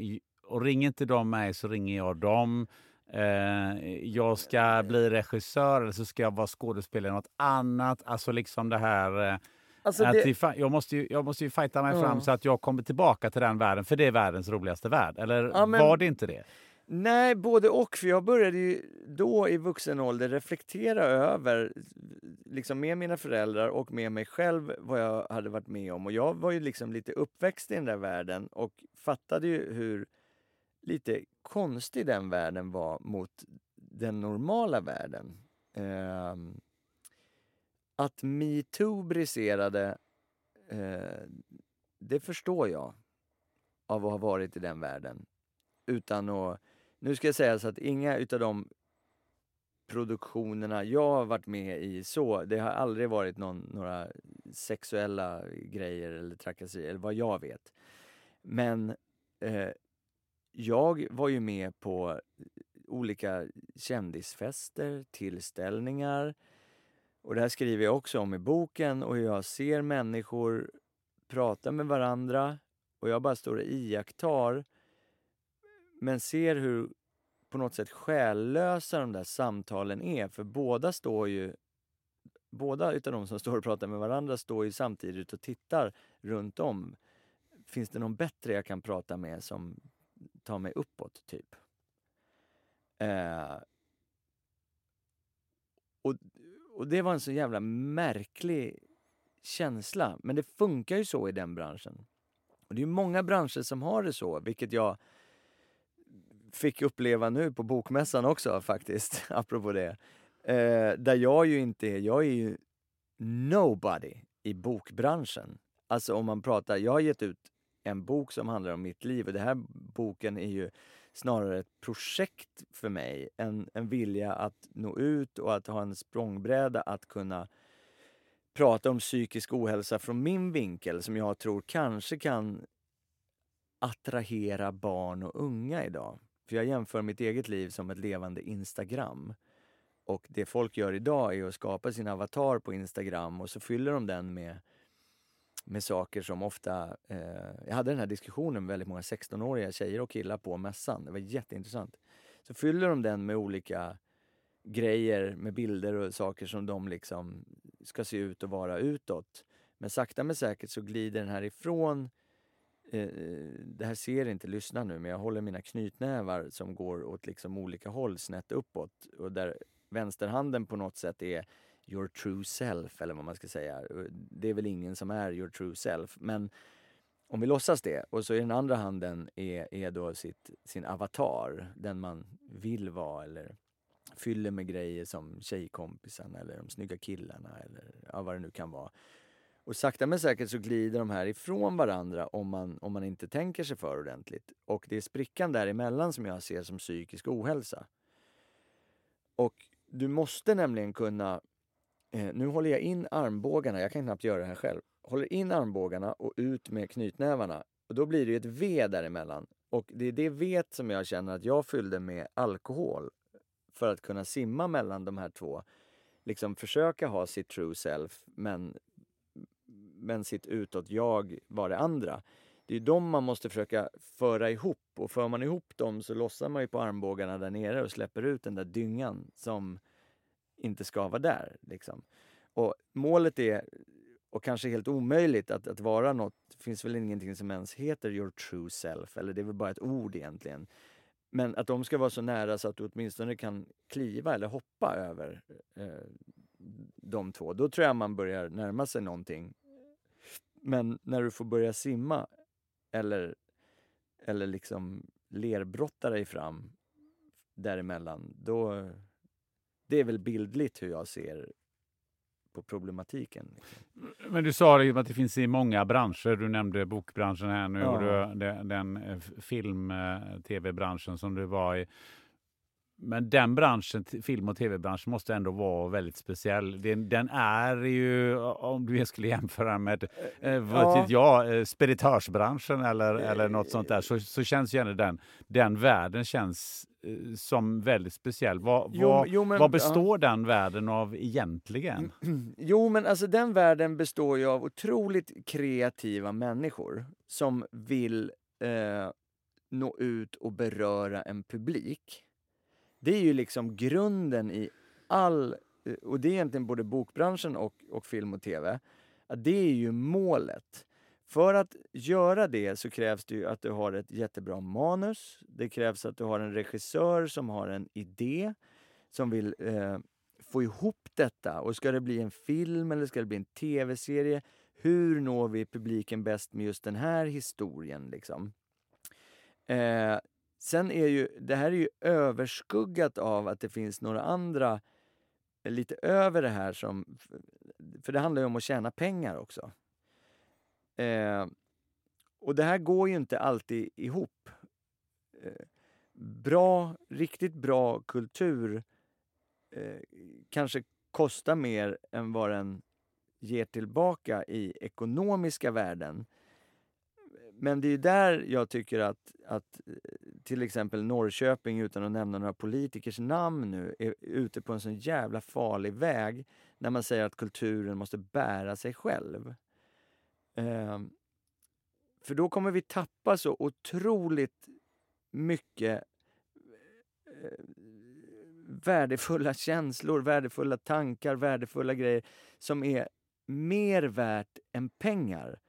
och ringer inte de mig så ringer jag dem. Eh, jag ska bli regissör eller så ska jag vara skådespelare i något annat. Alltså liksom det här... Alltså att det- fa- jag, måste ju, jag måste ju fighta mig Ja. fram så att jag kommer tillbaka till den världen, för det är världens roligaste värld. Eller Ja, men- var det inte det? Nej, både och. För jag började ju då i vuxen ålder reflektera över, liksom med mina föräldrar och med mig själv, vad jag hade varit med om. Och jag var ju liksom lite uppväxt i den där världen och fattade ju hur lite konstig den världen var mot den normala världen. Ehm, att metoo briserade, eh, det förstår jag av att ha varit i den världen. Utan att nu ska jag säga så att inga utav de produktionerna jag har varit med i så, det har aldrig varit någon, några sexuella grejer eller trakasserier, eller vad jag vet. Men eh, jag var ju med på olika kändisfester, tillställningar och det här skriver jag också om i boken och hur jag ser människor prata med varandra och jag bara står och iakttar men ser hur på något sätt själlösa de där samtalen är. För båda står ju Båda utav de som står och pratar med varandra står ju samtidigt och tittar runt om. Finns det någon bättre jag kan prata med som tar mig uppåt, typ? Eh, och, och det var en så jävla märklig känsla. Men det funkar ju så i den branschen. Och det är ju många branscher som har det så, vilket jag fick uppleva nu på Bokmässan också faktiskt, apropå det. Eh, där jag ju inte är, jag är ju nobody i bokbranschen. Alltså om man pratar, jag har gett ut en bok som handlar om mitt liv och den här boken är ju snarare ett projekt för mig. En, en vilja att nå ut och att ha en språngbräda att kunna prata om psykisk ohälsa från min vinkel som jag tror kanske kan attrahera barn och unga idag. För jag jämför mitt eget liv som ett levande Instagram. Och det folk gör idag är att skapa sin avatar på Instagram och så fyller de den med, med saker som ofta... Eh, jag hade den här diskussionen med väldigt många 16-åriga tjejer och killar på mässan. Det var jätteintressant. Så fyller de den med olika grejer, med bilder och saker som de liksom ska se ut och vara utåt. Men sakta men säkert så glider den här ifrån eh, det här ser inte lyssna nu, men jag håller mina knytnävar som går åt liksom olika håll snett uppåt och där vänsterhanden på något sätt är your true self eller vad man ska säga. Eh, det är väl ingen som är your true self, men om vi låtsas det och så i den andra handen är, är då sitt, sin avatar, den man vill vara eller fyller med grejer som tjejkompisarna eller de snygga killarna eller ja, vad det nu kan vara. Och sakta men säkert så glider de här ifrån varandra om man, om man inte tänker sig för ordentligt. Och det är sprickan däremellan som jag ser som psykisk ohälsa. Och du måste nämligen kunna... Eh, nu håller jag in armbågarna, jag kan knappt göra det här själv. Håller in armbågarna och ut med knytnävarna. Och då blir det ett V däremellan. Och det är det V som jag känner att jag fyllde med alkohol för att kunna simma mellan de här två. Liksom försöka ha sitt true self men, men sitt utåt-jag var det andra. Det är de man måste försöka föra ihop och för man ihop dem så lossar man ju på armbågarna där nere och släpper ut den där dyngan som inte ska vara där. Liksom. Och målet är, och kanske helt omöjligt, att, att vara något, det finns väl ingenting som ens heter your true self, eller det är väl bara ett ord egentligen. Men att de ska vara så nära så att du åtminstone kan kliva eller hoppa över eh, de två. Då tror jag man börjar närma sig någonting. Men när du får börja simma eller, eller liksom lerbrotta dig fram däremellan, då... Det är väl bildligt hur jag ser på problematiken. Liksom. Men du sa att det finns i många branscher. Du nämnde bokbranschen här nu Ja. och du, den, den eh, film eh, tv-branschen som du var i. Men den branschen, film och tv-branschen, måste ändå vara väldigt speciell. Den, den är ju, om du skulle jämföra med eh, vad Ja. jag, eh, speditörsbranschen eller, eller något sånt där, så, så känns ju ändå den, den världen känns eh, som väldigt speciell. Vad, Jo, vad, jo, men- vad består den världen av egentligen? Jo, men alltså den världen består ju av otroligt kreativa människor som vill eh, nå ut och beröra en publik. Det är ju liksom grunden i all, och det är egentligen både bokbranschen och, och film och tv, att det är ju målet. För att göra det så krävs det ju att du har ett jättebra manus. Det krävs att du har en regissör som har en idé, som vill eh, få ihop detta. Och ska det bli en film eller ska det bli en tv-serie? Hur når vi publiken bäst med just den här historien? Liksom? Eh, sen är ju, det här är ju överskuggat av att det finns några andra eh, lite över det här som... För det handlar ju om att tjäna pengar också. Eh, och det här går ju inte alltid ihop. Eh, bra, riktigt bra kultur eh, kanske kostar mer än vad den ger tillbaka i ekonomiska värden. Men det är ju där jag tycker att, att eh, till exempel Norrköping, utan att nämna några politikers namn nu, är ute på en sån jävla farlig väg när man säger att kulturen måste bära sig själv. Ehm, för då kommer vi tappa så otroligt mycket eh, värdefulla känslor, värdefulla tankar, värdefulla grejer som är mer värt än pengar.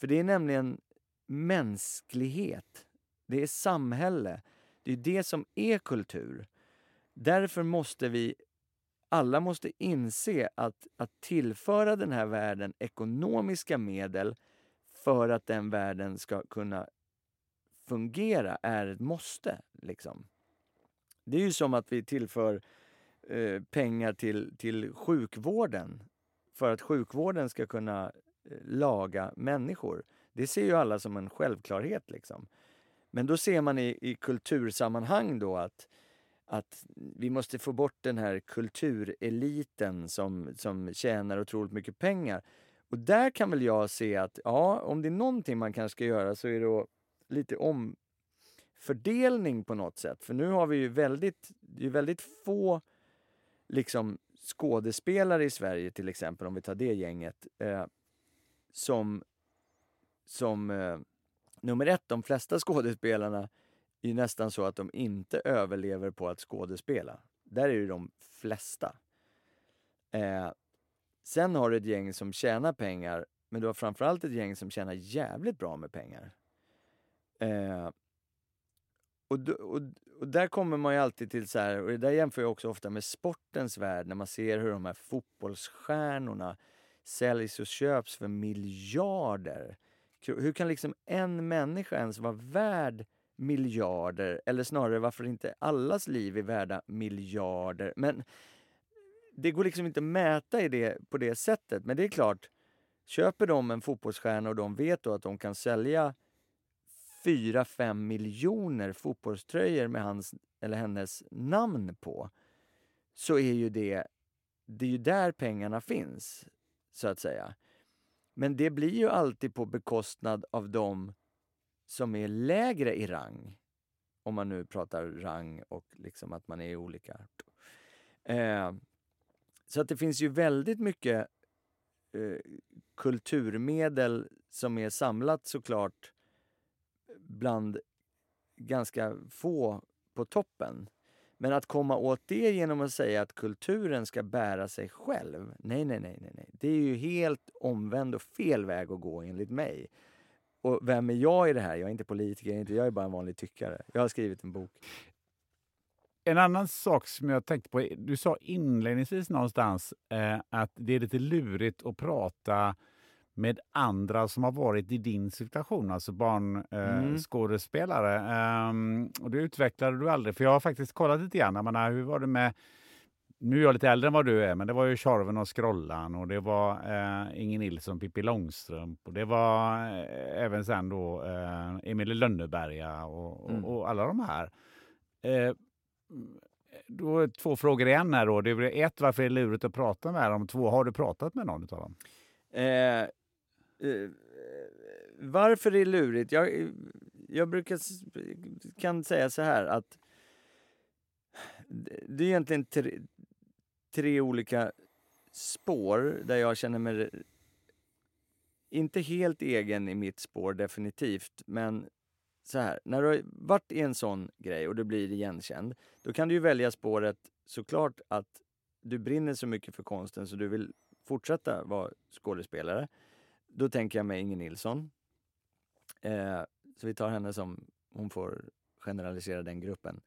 För det är nämligen mänsklighet. Det är samhälle. Det är det som är kultur. Därför måste vi alla måste inse att, att tillföra den här världen ekonomiska medel för att den världen ska kunna fungera är ett måste. Liksom. Det är ju som att vi tillför eh, pengar till, till sjukvården för att sjukvården ska kunna eh, laga människor. Det ser ju alla som en självklarhet. Liksom. Men då ser man i, i kultursammanhang då att, att vi måste få bort den här kultureliten som, som tjänar otroligt mycket pengar. Och där kan väl jag se att ja, om det är någonting man kanske ska göra så är det lite omfördelning på något sätt. För nu har vi ju väldigt, det är väldigt få liksom skådespelare i Sverige till exempel, om vi tar det gänget, eh, som, som eh, nummer ett, de flesta skådespelarna är nästan så att de inte överlever på att skådespela. Där är ju de flesta. Eh, sen har du ett gäng som tjänar pengar, men du har framförallt ett gäng som tjänar jävligt bra med pengar. Eh, och, och, och, där kommer man ju alltid till så här, och det där jämför jag också ofta med sportens värld, när man ser hur de här fotbollsstjärnorna säljs och köps för miljarder. Hur kan liksom en människa ens vara värd miljarder? Eller snarare varför inte allas liv är värda miljarder? Men det går liksom inte att mäta i det på det sättet. Men det är klart, köper de en fotbollsstjärna och de vet då att de kan sälja 4-5 miljoner fotbollströjor med hans eller hennes namn på så är ju det, det är ju där pengarna finns, så att säga. Men det blir ju alltid på bekostnad av dem som är lägre i rang. Om man nu pratar rang och liksom att man är olika. Eh, så att det finns ju väldigt mycket eh, kulturmedel som är samlat såklart bland ganska få på toppen. Men att komma åt det genom att säga att kulturen ska bära sig själv. Nej, nej, nej, nej, nej. Det är ju helt omvänd och fel väg att gå enligt mig. Och vem är jag i det här? Jag är inte politiker, jag är bara en vanlig tyckare. Jag har skrivit en bok. En annan sak som jag tänkte på, du sa inledningsvis någonstans eh, att det är lite lurigt att prata med andra som har varit i din situation, alltså barnskådespelare. Eh, mm. um, och det utvecklade du aldrig, för jag har faktiskt kollat lite grann. Menar, hur var det med nu är jag lite äldre än vad du är, men det var ju Tjorven och Skrollan och det var eh, Inge Nilsson, Pippi Långstrump och det var eh, även sen då eh, Emil Lönneberga och, mm. och, och, alla de här. Eh, då är två frågor igen här då. Det är ett, varför är det lurigt att prata med dem? Två, har du pratat med någon av dem? Eh, Uh, varför det är lurigt? Jag, eh, jag brukar kan säga så här att det är egentligen tre, tre olika spår där jag känner mig inte helt egen i mitt spår definitivt, men så här, när du har varit i en sån grej och du blir igenkänd, då kan du ju välja spåret såklart att du brinner så mycket för konsten så du vill fortsätta vara skådespelare. Då tänker jag mig Inge Nilsson. Eh, så vi tar henne som hon får generalisera den gruppen.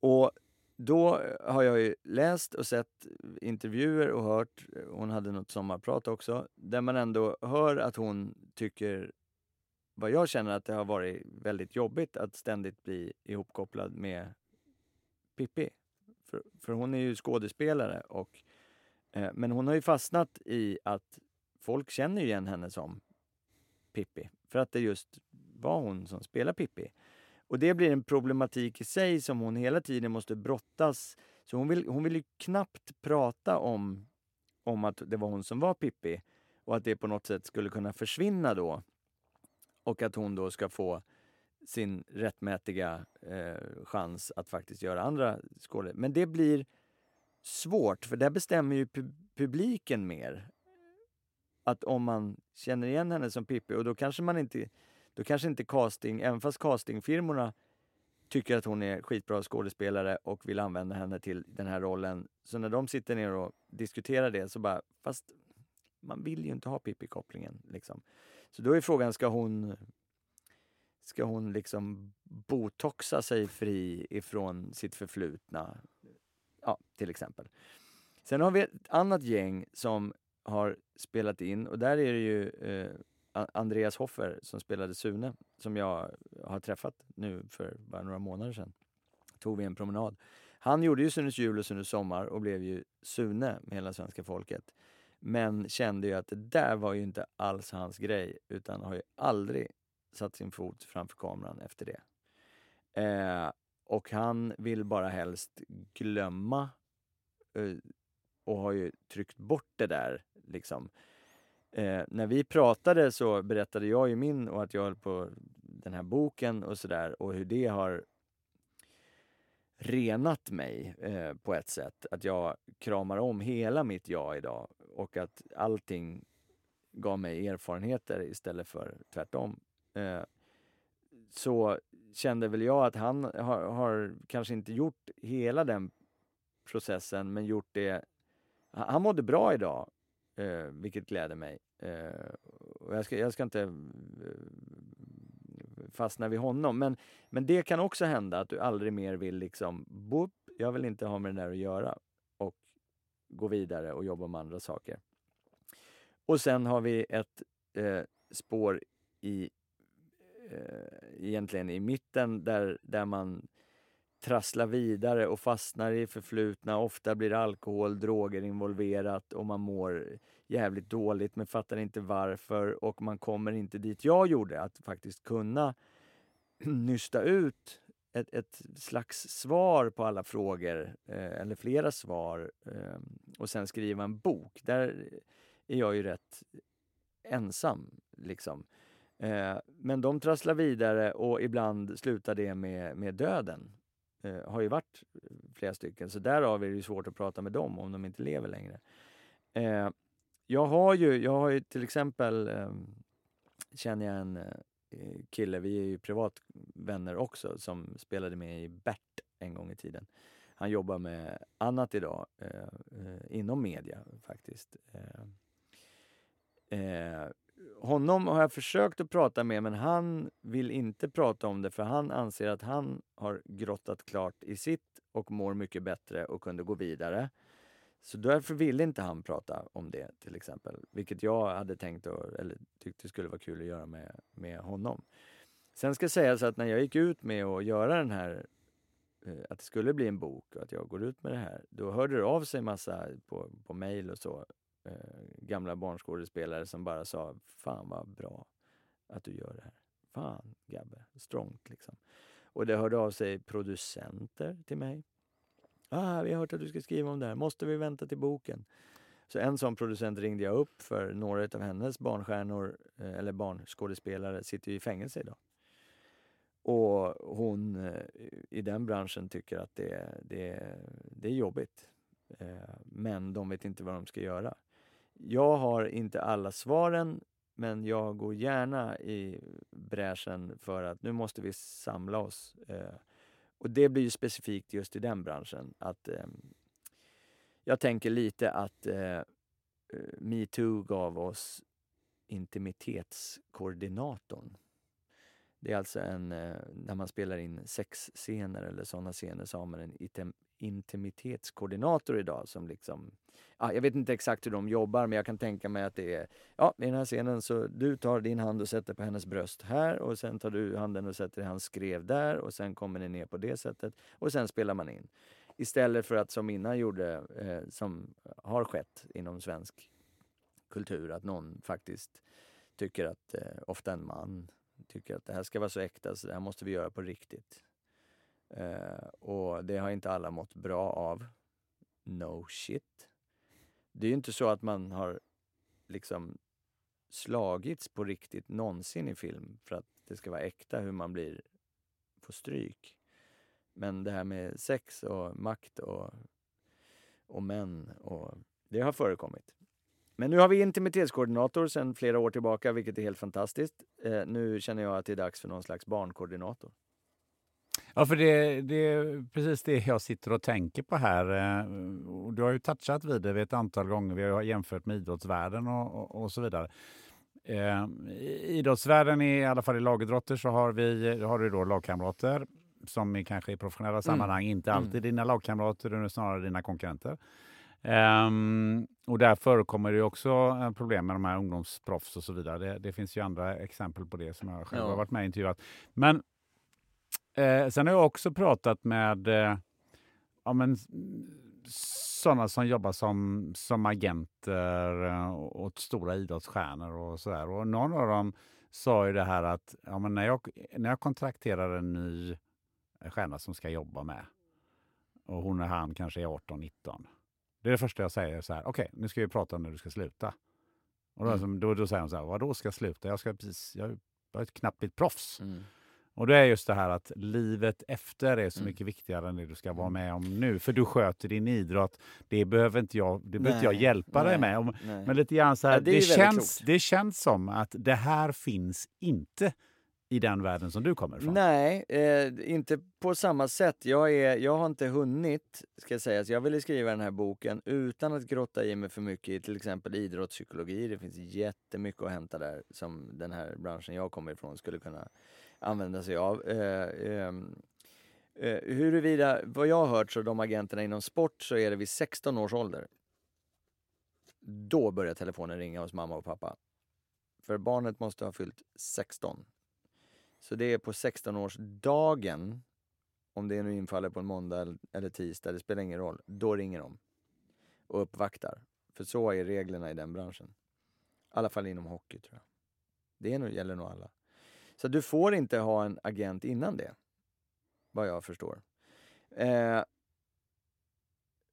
Och då eh, har jag ju läst och sett intervjuer och hört, eh, hon hade något sommarprat också, där man ändå hör att hon tycker, vad jag känner att det har varit väldigt jobbigt att ständigt bli ihopkopplad med Pippi. För, för hon är ju skådespelare och eh, men hon har ju fastnat i att folk känner ju igen henne som Pippi. För att det just var hon som spelar Pippi. Och det blir en problematik i sig som hon hela tiden måste brottas. Så hon vill, hon vill ju knappt prata om, om att det var hon som var Pippi och att det på något sätt skulle kunna försvinna då. Och att hon då ska få sin rättmätiga eh, chans att faktiskt göra andra skådespelare. Men det blir svårt, för där bestämmer ju pu publiken mer att om man känner igen henne som Pippi och då kanske man inte, då kanske inte casting, även fast castingfirmorna tycker att hon är skitbra skådespelare och vill använda henne till den här rollen. Så när de sitter ner och diskuterar det så bara, fast man vill ju inte ha Pippi-kopplingen. Liksom. Så då är frågan, ska hon Ska hon liksom botoxa sig fri ifrån sitt förflutna? Ja, till exempel. Sen har vi ett annat gäng som har spelat in och där är det ju eh, Andreas Hoffer som spelade Sune, som jag har träffat nu för bara några månader sedan, tog vi en promenad. Han gjorde ju Sunes jul och Sunes sommar och blev ju Sune med hela svenska folket. Men kände ju att det där var ju inte alls hans grej, utan har ju aldrig satt sin fot framför kameran efter det. Eh, och han vill bara helst glömma eh, och har ju tryckt bort det där. Liksom. Eh, när vi pratade så berättade jag ju min och att jag höll på den här boken och sådär och hur det har renat mig eh, på ett sätt. Att jag kramar om hela mitt jag idag och att allting gav mig erfarenheter istället för tvärtom. Eh, så kände väl jag att han har, har, kanske inte gjort hela den processen men gjort det... Han mådde bra idag, eh, vilket gläder mig. Eh, och jag, ska, jag ska inte eh, fastna vid honom. Men, men det kan också hända att du aldrig mer vill liksom, boop, jag vill inte ha med det där att göra och gå vidare och jobba med andra saker. Och sen har vi ett eh, spår i eh, egentligen i mitten där, där man trasslar vidare och fastnar i förflutna. Ofta blir alkohol, droger involverat och man mår jävligt dåligt men fattar inte varför och man kommer inte dit jag gjorde, att faktiskt kunna nysta ut ett, ett slags svar på alla frågor, eh, eller flera svar, eh, och sen skriva en bok. Där är jag ju rätt ensam. liksom. Eh, men de trasslar vidare och ibland slutar det med, med döden. Eh, har ju varit eh, flera stycken, så därav är det svårt att prata med dem om de inte lever längre. Eh, jag har ju, jag har ju till exempel, eh, känner jag en eh, kille, vi är ju privatvänner också, som spelade med i Bert en gång i tiden. Han jobbar med annat idag, eh, eh inom media faktiskt. Eh, honom har jag försökt att prata med men han vill inte prata om det för han anser att han har grottat klart i sitt och mår mycket bättre och kunde gå vidare. Så därför ville inte han prata om det till exempel. Vilket jag hade tänkt och, eller tyckte skulle vara kul att göra med, med honom. Sen ska sägas att när jag gick ut med att göra den här, eh, att det skulle bli en bok och att jag går ut med det här, då hörde det av sig massa på, på mail och så eh, gamla barnskådespelare som bara sa Fan vad bra att du gör det här. Fan Gabbe, strongt liksom. Och det hörde av sig producenter till mig. Ah, vi har hört att du ska skriva om det här. Måste vi vänta till boken? Så en sån producent ringde jag upp för några av hennes barnstjärnor, eh, eller barnskådespelare, sitter ju i fängelse idag. Och hon eh, i den branschen tycker att det, det, det är jobbigt. Eh, men de vet inte vad de ska göra. Jag har inte alla svaren, men jag går gärna i bräschen för att nu måste vi samla oss. Eh, och det blir ju specifikt just i den branschen. Att eh, Jag tänker lite att eh, eh metoo gav oss intimitetskoordinatorn. Det är alltså en, eh, när man spelar in sexscener eller sådana scener så har man en intimitetskoordinator idag som liksom ja, jag vet inte exakt hur de jobbar men jag kan tänka mig att det är ja, i den här scenen så du tar din hand och sätter på hennes bröst här och sen tar du handen och sätter i hans skrev där och sen kommer ni ner på det sättet och sen spelar man in. Istället för att som innan gjorde, eh, som har skett inom svensk kultur, att någon faktiskt tycker att, eh, ofta en man, tycker att det här ska vara så äkta så det här måste vi göra på riktigt. Eh, och det har inte alla mått bra av. No shit. Det är ju inte så att man har liksom slagits på riktigt någonsin i film för att det ska vara äkta hur man blir på stryk. Men det här med sex och makt och, och män, och, det har förekommit. Men nu har vi intimitetskoordinator sedan flera år tillbaka, vilket är helt fantastiskt. Eh, nu känner jag att det är dags för någon slags barnkoordinator. Ja, för det, det är precis det jag sitter och tänker på här. Eh, du har ju touchat vid det ett antal gånger. Vi har jämfört med idrottsvärlden och, och, och så vidare. Eh, idrottsvärlden, i alla fall i lagidrotter, så har, vi, har du då lagkamrater som är kanske i professionella mm. sammanhang inte mm. alltid mm. dina lagkamrater, utan snarare dina konkurrenter. Um, och där förekommer det också eh, problem med de här ungdomsproffs och så vidare. Det, det finns ju andra exempel på det som jag själv Ja. har varit med och intervjuat. Men eh, sen har jag också pratat med eh, ja, men, sådana som jobbar som, som agenter eh, åt stora idrottsstjärnor och sådär. Och någon av dem sa ju det här att ja, men när, jag, när jag kontrakterar en ny stjärna som ska jobba med och hon och han kanske är 18-19. Det är det första jag säger så här, okej nu ska vi prata om när du ska sluta. Och då, Mm. då, då säger hon så här, vadå ska jag sluta? Jag ska precis, jag har ju knappt blivit proffs. Mm. Och det är just det här att livet efter är så Mm. mycket viktigare än det du ska vara med om nu. För du sköter din idrott. Det behöver inte jag, det behöver inte jag Nej, hjälpa dig nej, med. Om, men lite grann så här, Ja, det det, känns, klokt. det känns som att det här finns inte i den världen som du kommer ifrån. Nej, eh, inte på samma sätt. Jag, är, jag har inte hunnit, ska jag säga. Så jag ville skriva den här boken utan att grotta i mig för mycket i till exempel idrottspsykologi. Det finns jättemycket att hämta där som den här branschen jag kommer ifrån skulle kunna använda sig av. Eh, ehm, eh, huruvida, vad jag har hört så de agenterna inom sport så är det vid 16 års ålder. Då börjar telefonen ringa hos mamma och pappa. För barnet måste ha fyllt 16 så det är på 16-årsdagen, om det nu infaller på en måndag eller- eller tisdag, det spelar ingen roll. Då ringer de och uppvaktar. För så är reglerna i den branschen. I alla fall inom hockey tror jag. Det är nog, gäller nog alla. Så du får inte ha en agent innan det, vad jag förstår. Eh,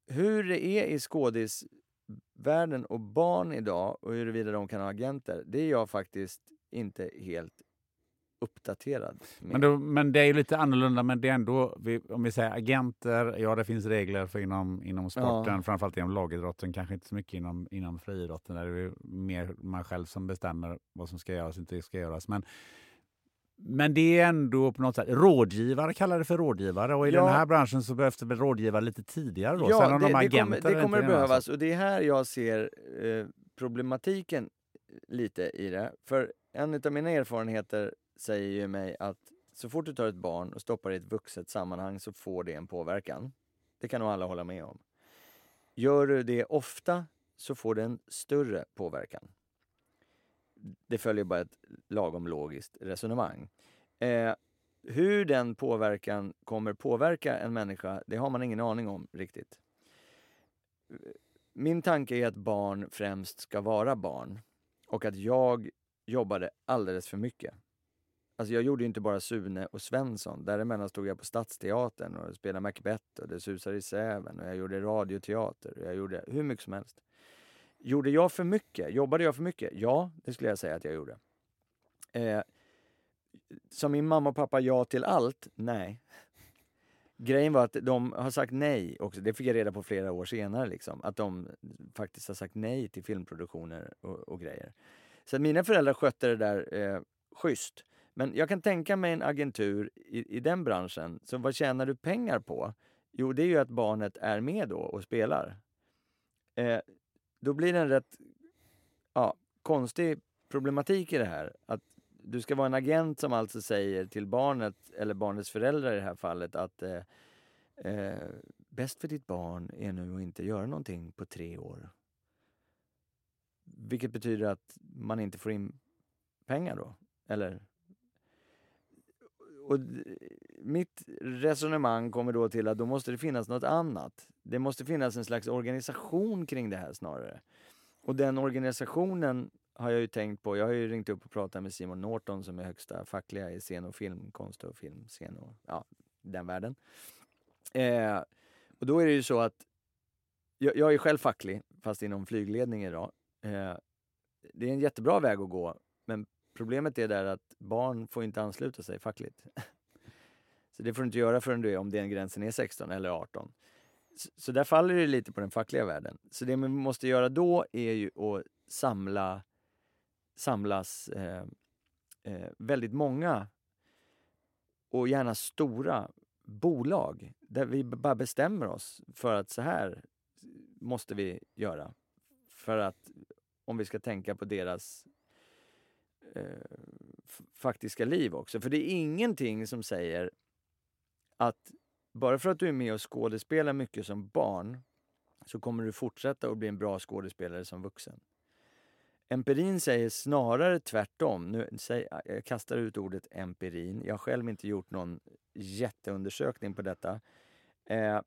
hur det är i skådisvärlden och barn idag och huruvida de kan ha agenter, det är jag faktiskt inte helt uppdaterad med. Men, då, men det är ju lite annorlunda, men det är ändå, vi, om vi säger agenter, ja det finns regler för inom, inom sporten, Ja. framförallt inom lagidrotten, kanske inte så mycket inom, inom friidrotten, där det är mer man själv som bestämmer vad som ska göras och inte ska göras. Men, men det är ändå på något sätt, rådgivare kallar det för rådgivare och i Ja. den här branschen så behövs det väl rådgivare lite tidigare då? Ja, det, de det kommer, det kommer att behövas och det är här jag ser eh, problematiken lite i det. För en av mina erfarenheter säger ju mig att så fort du tar ett barn och stoppar i ett vuxet sammanhang så får det en påverkan. Det kan nog alla hålla med om. Gör du det ofta så får det en större påverkan. Det följer bara ett lagom logiskt resonemang. Eh, hur den påverkan kommer påverka en människa, det har man ingen aning om riktigt. Min tanke är att barn främst ska vara barn och att jag jobbade alldeles för mycket. Alltså jag gjorde ju inte bara Sune och Svensson. Däremellan stod jag på Stadsteatern och spelade Macbeth och Det susar i säven och jag gjorde radioteater och jag gjorde hur mycket som helst. Gjorde jag för mycket? Jobbade jag för mycket? Ja, det skulle jag säga att jag gjorde. Eh, sa min mamma och pappa ja till allt? Nej. Grejen var att de har sagt nej också. Det fick jag reda på flera år senare. Liksom, att de faktiskt har sagt nej till filmproduktioner och, och grejer. Så att mina föräldrar skötte det där eh, schysst. Men jag kan tänka mig en agentur i, i den branschen. Så vad tjänar du pengar på? Jo, det är ju att barnet är med då och spelar. Eh, då blir det en rätt ja, konstig problematik i det här. Att du ska vara en agent som alltså säger till barnet, eller barnets föräldrar i det här fallet, att eh, eh, bäst för ditt barn är nu att inte göra någonting på tre år. Vilket betyder att man inte får in pengar då, eller? Och mitt resonemang kommer då till att då måste det finnas något annat. Det måste finnas en slags organisation kring det här snarare. Och den organisationen har jag ju tänkt på. Jag har ju ringt upp och pratat med Simon Norton som är högsta fackliga i scen och filmkonst och filmscen och ja, den världen. Eh, och då är det ju så att jag, jag är själv facklig, fast inom flygledning idag. Eh, det är en jättebra väg att gå, men problemet är där att barn får inte ansluta sig fackligt. Så det får du inte göra förrän du är, om den gränsen är 16 eller 18. Så, så där faller det lite på den fackliga världen. Så det man måste göra då är ju att samla, samlas eh, eh, väldigt många och gärna stora bolag där vi bara bestämmer oss för att så här måste vi göra. För att om vi ska tänka på deras eh, faktiska liv också. För det är ingenting som säger att bara för att du är med och skådespelar mycket som barn så kommer du fortsätta att bli en bra skådespelare som vuxen. Empirin säger snarare tvärtom. Nu, säg, jag kastar ut ordet empirin. Jag har själv inte gjort någon jätteundersökning på detta. Eh,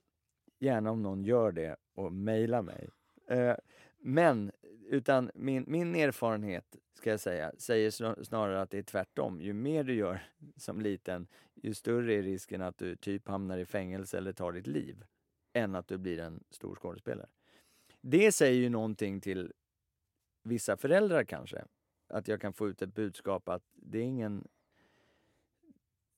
gärna om någon gör det och mejlar mig. Eh, men, utan min, min erfarenhet, ska jag säga, säger snarare att det är tvärtom. Ju mer du gör som liten, ju större är risken att du typ hamnar i fängelse eller tar ditt liv, än att du blir en stor skådespelare. Det säger ju någonting till vissa föräldrar kanske. Att jag kan få ut ett budskap att det är ingen...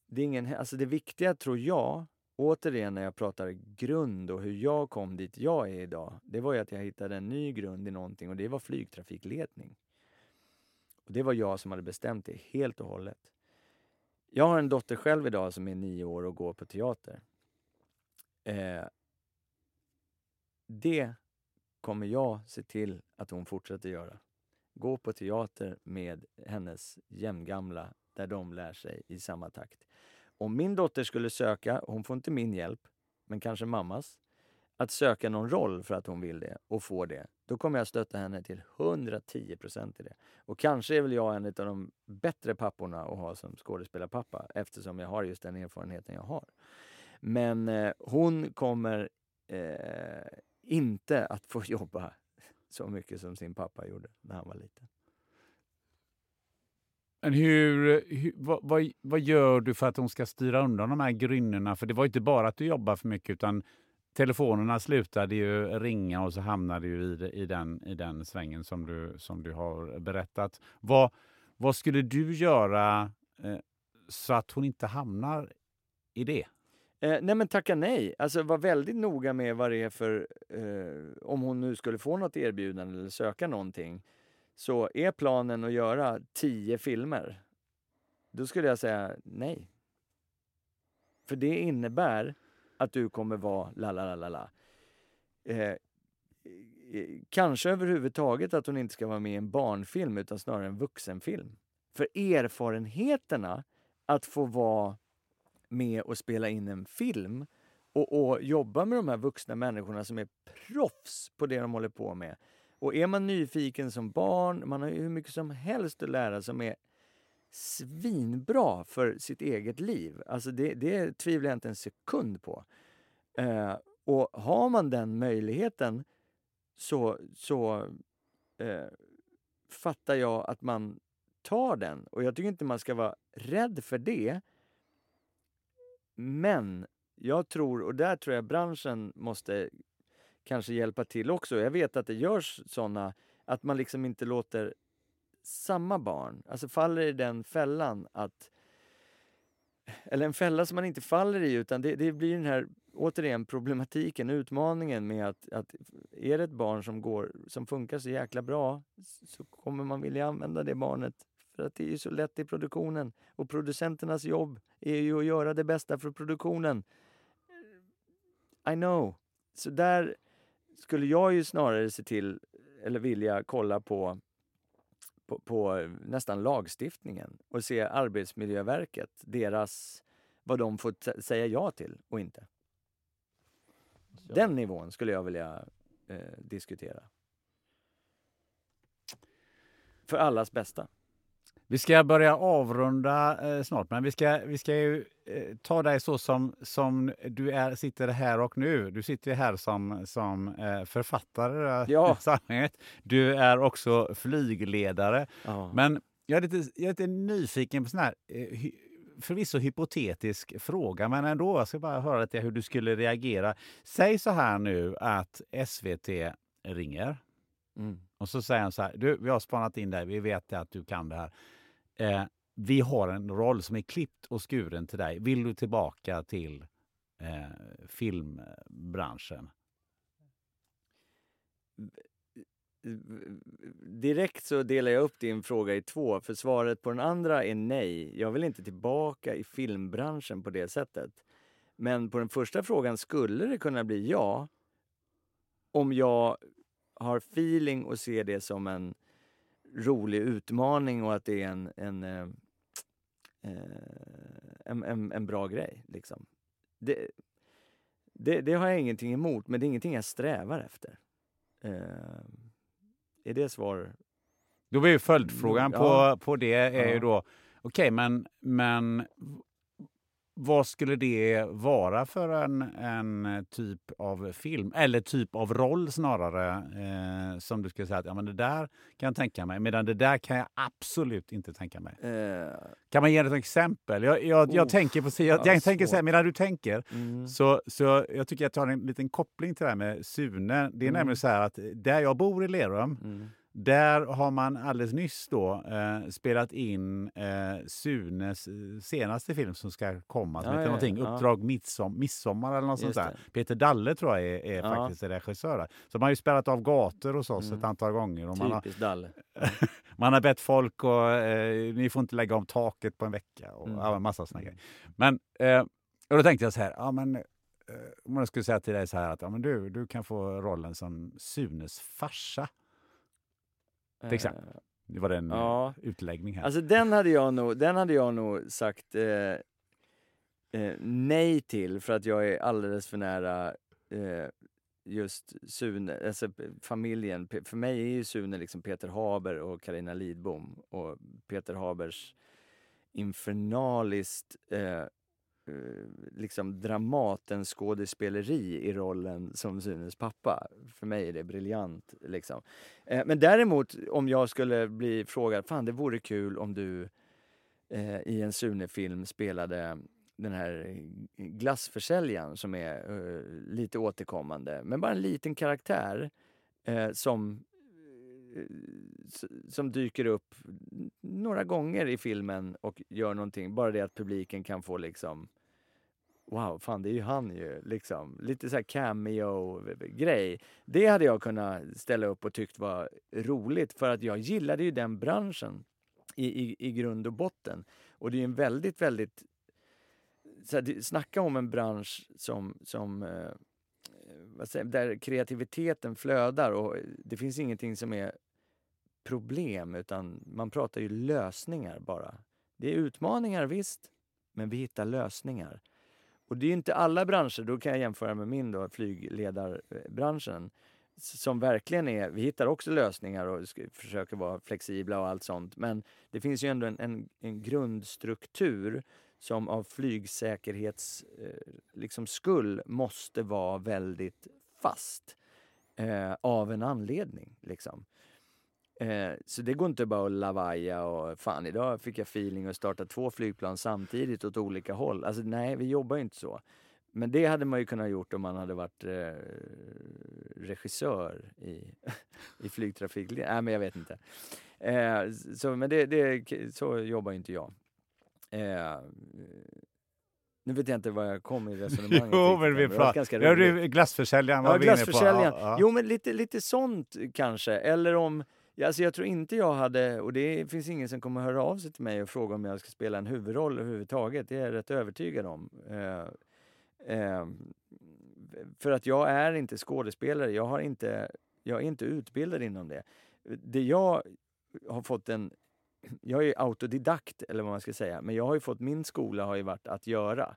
Det är ingen... Alltså det viktiga tror jag, återigen när jag pratar grund och hur jag kom dit jag är idag, det var ju att jag hittade en ny grund i någonting och det var flygtrafikledning. Och det var jag som hade bestämt det helt och hållet. Jag har en dotter själv idag som är nio år och går på teater. Eh, det kommer jag se till att hon fortsätter göra. Gå på teater med hennes jämngamla där de lär sig i samma takt. Om min dotter skulle söka, hon får inte min hjälp, men kanske mammas, att söka någon roll för att hon vill det och få det, då kommer jag stötta henne till 110 procent i det. Och kanske är väl jag en av de bättre papporna att ha som skådespelarpappa eftersom jag har just den erfarenheten jag har. Men eh, hon kommer eh, inte att få jobba så mycket som sin pappa gjorde när han var liten. Men hur, hur vad, vad, vad, gör du för att hon ska styra undan de här grynnorna? För det var inte bara att du jobbade för mycket utan telefonerna slutade ju ringa och så hamnade du i, i, den, i den svängen som du, som du har berättat. Vad, vad skulle du göra eh, så att hon inte hamnar i det? Eh, nej men tacka nej. Alltså var väldigt noga med vad det är för, eh, om hon nu skulle få något erbjudande eller söka någonting. Så är planen att göra tio filmer, då skulle jag säga nej. För det innebär att du kommer vara la la la la la. Eh, eh, kanske överhuvudtaget att hon inte ska vara med i en barnfilm utan snarare en vuxenfilm. För erfarenheterna att få vara med och spela in en film och, och jobba med de här vuxna människorna som är proffs på det de håller på med. Och är man nyfiken som barn, man har ju hur mycket som helst att lära som är svinbra för sitt eget liv. Alltså det, det tvivlar jag inte en sekund på. Eh, och har man den möjligheten så, så eh, fattar jag att man tar den. Och jag tycker inte man ska vara rädd för det. Men jag tror, och där tror jag branschen måste kanske hjälpa till också. Jag vet att det görs såna, att man liksom inte låter samma barn, alltså faller i den fällan att eller en fälla som man inte faller i utan det, det blir den här återigen problematiken, utmaningen med att, att är det ett barn som, går, som funkar så jäkla bra så kommer man vilja använda det barnet för att det är ju så lätt i produktionen. Och producenternas jobb är ju att göra det bästa för produktionen. I know. Så där skulle jag ju snarare se till, eller vilja kolla på, på, på nästan lagstiftningen och se Arbetsmiljöverket, deras, vad de får säga ja till och inte. Ja. Den nivån skulle jag vilja eh, diskutera. För allas bästa. Vi ska börja avrunda eh, snart, men vi ska, vi ska ju eh, ta dig så som, som du är, sitter här och nu. Du sitter här som, som eh, författare ja. Du är också flygledare. Ja. Men jag är, lite, jag är lite nyfiken på sån här eh, förvisso hypotetisk fråga, men ändå. Jag ska bara höra lite hur du skulle reagera. Säg så här nu att SVT ringer. Mm. Och så säger han så här, du, vi har spanat in dig, vi vet att du kan det här eh, vi har en roll som är klippt och skuren till dig. Vill du tillbaka till eh, filmbranschen? Direkt så delar jag upp din fråga i två, för svaret på den andra är nej. Jag vill inte tillbaka i filmbranschen på det sättet. Men på den första frågan skulle det kunna bli ja. Om jag har feeling och ser det som en rolig utmaning och att det är en, en, eh, eh, en, en, en, bra grej. Liksom. Det, det, det har jag ingenting emot, men det är ingenting jag strävar efter. Eh, är det svar? Då blir ju följdfrågan Mm, Ja. på, på det är ju Ja. då, okej men, men vad skulle det vara för en, en typ av film, eller typ av roll snarare, eh, som du skulle säga att ja, men det där kan jag tänka mig, medan det där kan jag absolut inte tänka mig. Eh, Kan man ge ett exempel? Jag, jag, jag Oh, tänker på jag, ja, jag tänker så här, medan du tänker, mm. så, så jag tycker jag tar en liten koppling till det här med Sune. Det är Mm. nämligen så här att där jag bor i Lerum, Mm. Där har man alldeles nyss då eh, spelat in eh, Sunes eh, senaste film som ska komma, som Ja, heter någonting, ja. Uppdrag midsom, midsommar eller något sånt Just där. det. Peter Dalle tror jag är, är Ja. faktiskt regissör. där. Så man har ju spelat av gator hos oss Mm. ett antal gånger. Och man, har, Dalle. man har bett folk och eh, ni får inte lägga om taket på en vecka och Mm. ja, massa såna grejer. Men eh, och då tänkte jag så här, ja men eh, om jag skulle säga till dig så här att ja, men du, du kan få rollen som Sunes farsa. Till exempel. Eh, Det var en Ja. ja. utläggning här. Alltså den hade jag nog, den hade jag nog sagt eh, eh, nej till för att jag är alldeles för nära eh, just Sune, alltså familjen. För mig är ju Sune liksom Peter Haber och Karina Lidbom och Peter Habers infernaliskt eh, eh, Eh, liksom Dramatens skådespeleri i rollen som Sunes pappa. För mig är det briljant. Liksom. Eh, men däremot om jag skulle bli frågad, fan det vore kul om du eh, i en Sune-film spelade den här glassförsäljaren som är eh, lite återkommande, men bara en liten karaktär eh, som eh, som dyker upp några gånger i filmen och gör någonting. Bara det att publiken kan få liksom Wow, fan det är ju han ju. Liksom. Lite så här cameo-grej. Det hade jag kunnat ställa upp och tyckt var roligt för att jag gillade ju den branschen i, i, i grund och botten. Och det är ju en väldigt, väldigt... Så här, snacka om en bransch som, som eh, vad säger, där kreativiteten flödar och det finns ingenting som är problem utan man pratar ju lösningar bara. Det är utmaningar visst, men vi hittar lösningar. Och det är inte alla branscher, då kan jag jämföra med min då, flygledarbranschen, som verkligen är, vi hittar också lösningar och försöker vara flexibla och allt sånt, men det finns ju ändå en, en, en grundstruktur som av flygsäkerhets eh, liksom skull måste vara väldigt fast eh, av en anledning. Liksom. Eh, så det går inte bara att lavaja och fan idag fick jag feeling att starta två flygplan samtidigt åt olika håll. Alltså nej, vi jobbar ju inte så. Men det hade man ju kunnat gjort om man hade varit eh, regissör i, i flygtrafik. Nej, men jag vet inte. Eh, så, men det, det, så jobbar ju inte jag. Eh, nu vet jag inte vad jag kom i resonemanget. jo, men vi var Ja, du, glassförsäljaren var Ja, vi inne på. Ja, ja. Jo, men lite, lite sånt kanske. Eller om ja, Alltså jag tror inte jag hade, och det finns ingen som kommer höra av sig till mig och fråga om jag ska spela en huvudroll överhuvudtaget. Det är jag rätt övertygad om. Eh, eh, för att jag är inte skådespelare. Jag, har inte, jag är inte utbildad inom det. Det jag har fått en... Jag är autodidakt, eller vad man ska säga. Men jag har ju fått, min skola har ju varit att göra.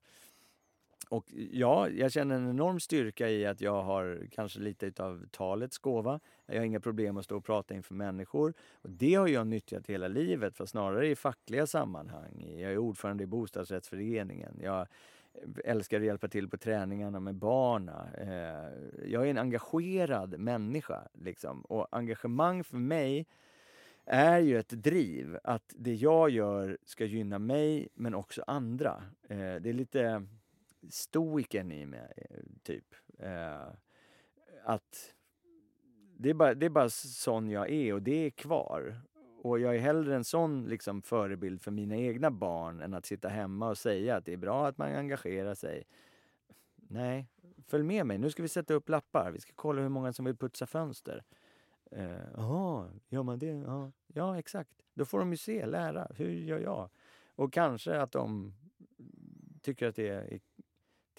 Och ja, jag känner en enorm styrka i att jag har kanske lite utav talets gåva. Jag har inga problem att stå och prata inför människor. Och det har jag nyttjat hela livet, för snarare i fackliga sammanhang. Jag är ordförande i bostadsrättsföreningen. Jag älskar att hjälpa till på träningarna med barna. Eh, jag är en engagerad människa. Liksom. Och engagemang för mig är ju ett driv. Att det jag gör ska gynna mig, men också andra. Eh, det är lite stoiken i mig, eh, typ. Eh, att det är, bara, det är bara sån jag är och det är kvar. Och jag är hellre en sån liksom, förebild för mina egna barn än att sitta hemma och säga att det är bra att man engagerar sig. Nej, följ med mig. Nu ska vi sätta upp lappar. Vi ska kolla hur många som vill putsa fönster. Eh, Jaha, Jaha, gör man det? Ja. ja, exakt. Då får de ju se, lära. Hur gör jag? Och kanske att de tycker att det är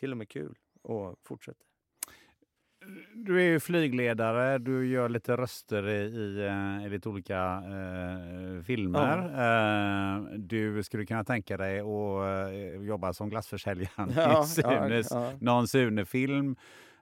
till och med kul och fortsätter. du är ju flygledare, du gör lite röster i, i, eh, i lite olika eh, filmer. Eh, du skulle kunna tänka dig att eh, jobba som glassförsäljare Ja, i Sunes, ja, ja. någon Sune-film.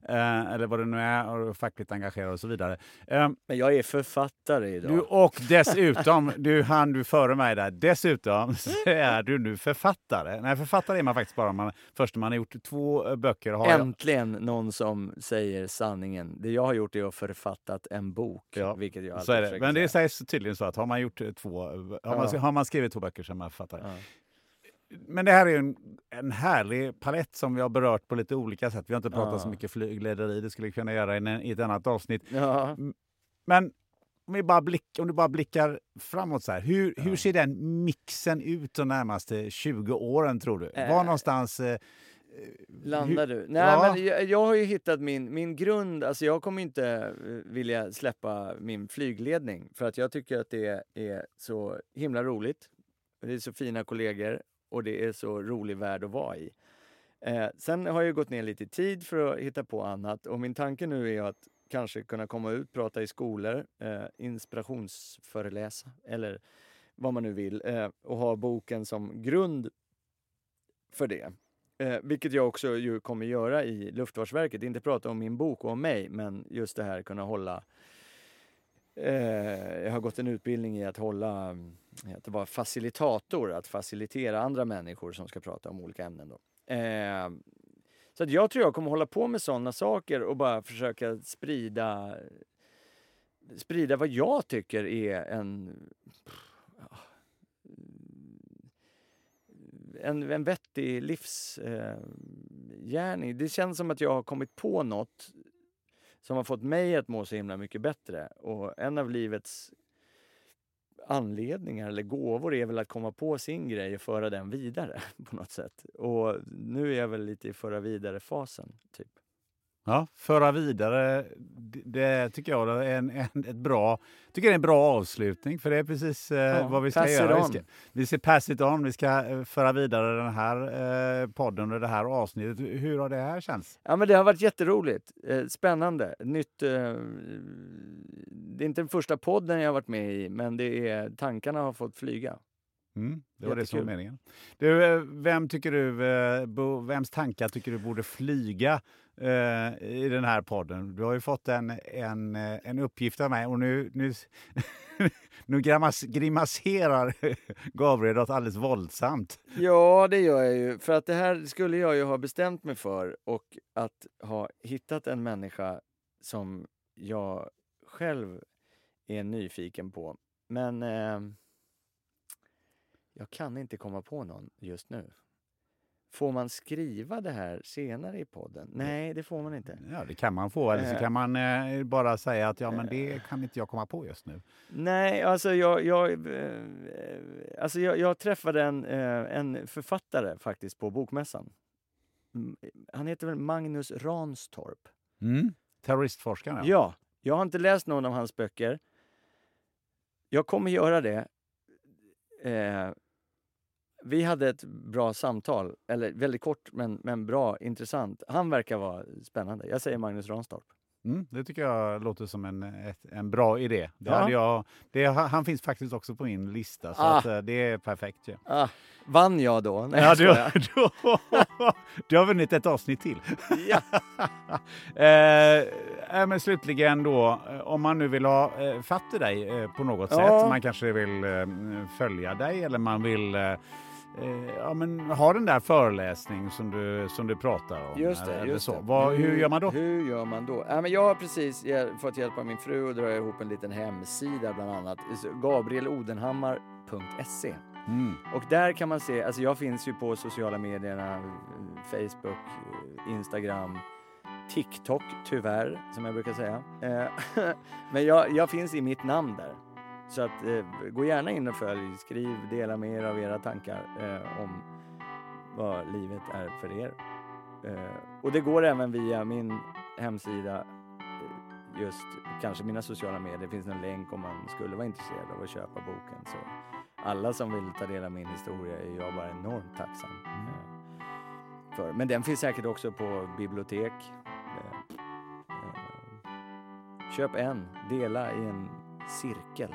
Eh, eller vad det nu är, och fackligt engagerad och så vidare. Eh, Men jag är författare idag. du, och dessutom, du hann du före mig där, dessutom så är du nu författare. Nej, författare är man faktiskt bara om man, först när man har gjort två eh, böcker. Har jag, Äntligen någon som säger sanningen. Det jag har gjort är att författat en bok. Ja, vilket jag alltid så är det. Men det sägs tydligen så att har man gjort eh, två, har, man, Ja. har man skrivit två böcker så är man författare. Ja. Men det här är ju en, en härlig palett som vi har berört på lite olika sätt. Vi har inte pratat Ja. så mycket flyglederi, det skulle vi kunna göra i, en, i ett annat avsnitt. Ja. Men om, vi bara blick, om du bara blickar framåt så här, hur, Ja. hur ser den mixen ut de närmaste 20 åren tror du? Eh. Var någonstans... Eh, Landar hur- du? Nej, Ja. men jag, jag har ju hittat min, min grund. Alltså jag kommer inte eh, vilja släppa min flygledning för att jag tycker att det är så himla roligt. Det är så fina kollegor och det är så rolig värld att vara i. Eh, sen har jag gått ner lite i tid för att hitta på annat och min tanke nu är att kanske kunna komma ut, prata i skolor, eh, inspirationsföreläsa eller vad man nu vill eh, och ha boken som grund för det. Eh, vilket jag också ju kommer göra i Luftfartsverket. Inte prata om min bok och om mig, men just det här kunna hålla... Eh, jag har gått en utbildning i att hålla, mm, mm, att vara facilitator, att facilitera andra människor som ska prata om olika ämnen. Då. Eh, så att jag tror jag kommer hålla på med sådana saker och bara försöka sprida sprida vad jag tycker är en en, en vettig livsgärning. Eh, det känns som att jag har kommit på något som har fått mig att må så himla mycket bättre. Och en av livets anledningar eller gåvor är väl att komma på sin grej och föra den vidare på något sätt. Och nu är jag väl lite i föra vidare-fasen. Typ. Ja, föra vidare, det, det tycker jag är en, en, ett bra, tycker det är en bra avslutning för det är precis eh, vad vi ska göra. Vi ska, vi ska pass it on, vi ska eh, föra vidare den här eh, podden och det här avsnittet. Hur har det här känts? Ja, men det har varit jätteroligt. Eh, spännande. Nytt... Eh, det är inte den första podden jag har varit med i, men det är, tankarna har fått flyga. Mm, det var det som var Jättekul. meningen. Du, eh, vem tycker du, eh, vems tankar tycker du borde flyga eh, i den här podden? Du har ju fått en, en, eh, en uppgift av mig och nu, nu, nu grimas, grimaserar Gabriel något alldeles våldsamt. Ja, det gör jag ju. För att det här skulle jag ju ha bestämt mig för och att ha hittat en människa som jag själv är nyfiken på. Men eh, jag kan inte komma på någon just nu. Får man skriva det här senare i podden? Nej, det får man inte. Ja, det kan man få. Eller så Eh. kan man eh, bara säga att ja, men det kan inte jag komma på just nu. Nej, alltså jag, jag, eh, alltså jag, jag träffade en, eh, en författare faktiskt på Bokmässan. Han heter väl Magnus Ranstorp? Mm. Terroristforskaren, Ja, jag har inte läst någon av hans böcker. Jag kommer göra det. Eh, vi hade ett bra samtal, eller väldigt kort men, men bra, intressant. Han verkar vara spännande. Jag säger Magnus Ranstorp. Mm, det tycker jag låter som en, ett, en bra idé. Det Ja. jag, det, han finns faktiskt också på min lista, så Ah. att, eh, det är perfekt. Ja. Ah, vann jag då? Nej, Ja, du, skojar. du, har vunnit ett avsnitt till. ja. eh, men slutligen då, eh, om man nu vill ha eh, fatt i dig eh, på något Ja. sätt, man kanske vill eh, följa dig eller man vill eh, ja, men ha den där föreläsning som du, som du pratar om. Just det. eller Just så. det. Vad, hur gör man då? Hur gör man då? Ja, men jag har precis fått hjälp av min fru att dra ihop en liten hemsida bland annat. Gabrielodenhammar.se Mm. Och där kan man se, alltså jag finns ju på sociala medierna, Facebook, Instagram, TikTok tyvärr, som jag brukar säga. Eh, Men jag, jag finns i mitt namn där. Så att eh, gå gärna in och följ, skriv, dela med er av era tankar eh, om vad livet är för er. Eh, och det går även via min hemsida, eh, just kanske mina sociala medier. Det finns en länk om man skulle vara intresserad av att köpa boken. Så alla som vill ta del av min historia är jag bara enormt tacksam eh, för. Men den finns säkert också på bibliotek. Eh, eh, köp en, dela i en cirkel.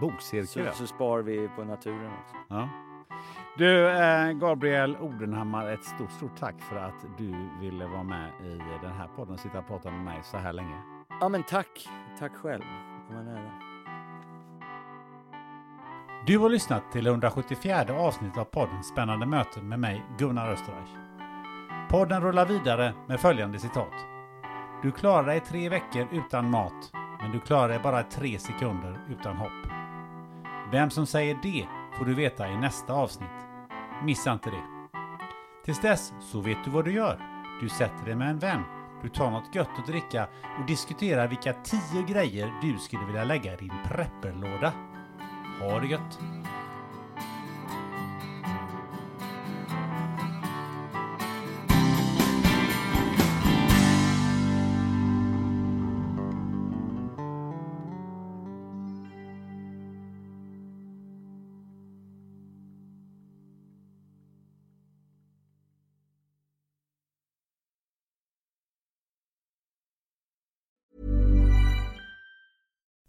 Bokcirkel. Så, så spar vi på naturen också. Ja. Du, eh, Gabriel Odenhammar, ett stort, stort tack för att du ville vara med i den här podden och sitta och prata med mig så här länge. Ja men tack, tack själv. Det var nära. Du har lyssnat till 174 avsnitt av podden Spännande möten med mig, Gunnar Österreich. Podden rullar vidare med följande citat. Du klarar dig tre veckor utan mat, men du klarar dig bara tre sekunder utan hopp. Vem som säger det får du veta i nästa avsnitt. Missa inte det. Tills dess så vet du vad du gör. Du sätter dig med en vän. Du tar något gött att dricka och diskuterar vilka tio grejer du skulle vilja lägga i din prepperlåda. Ha det gött!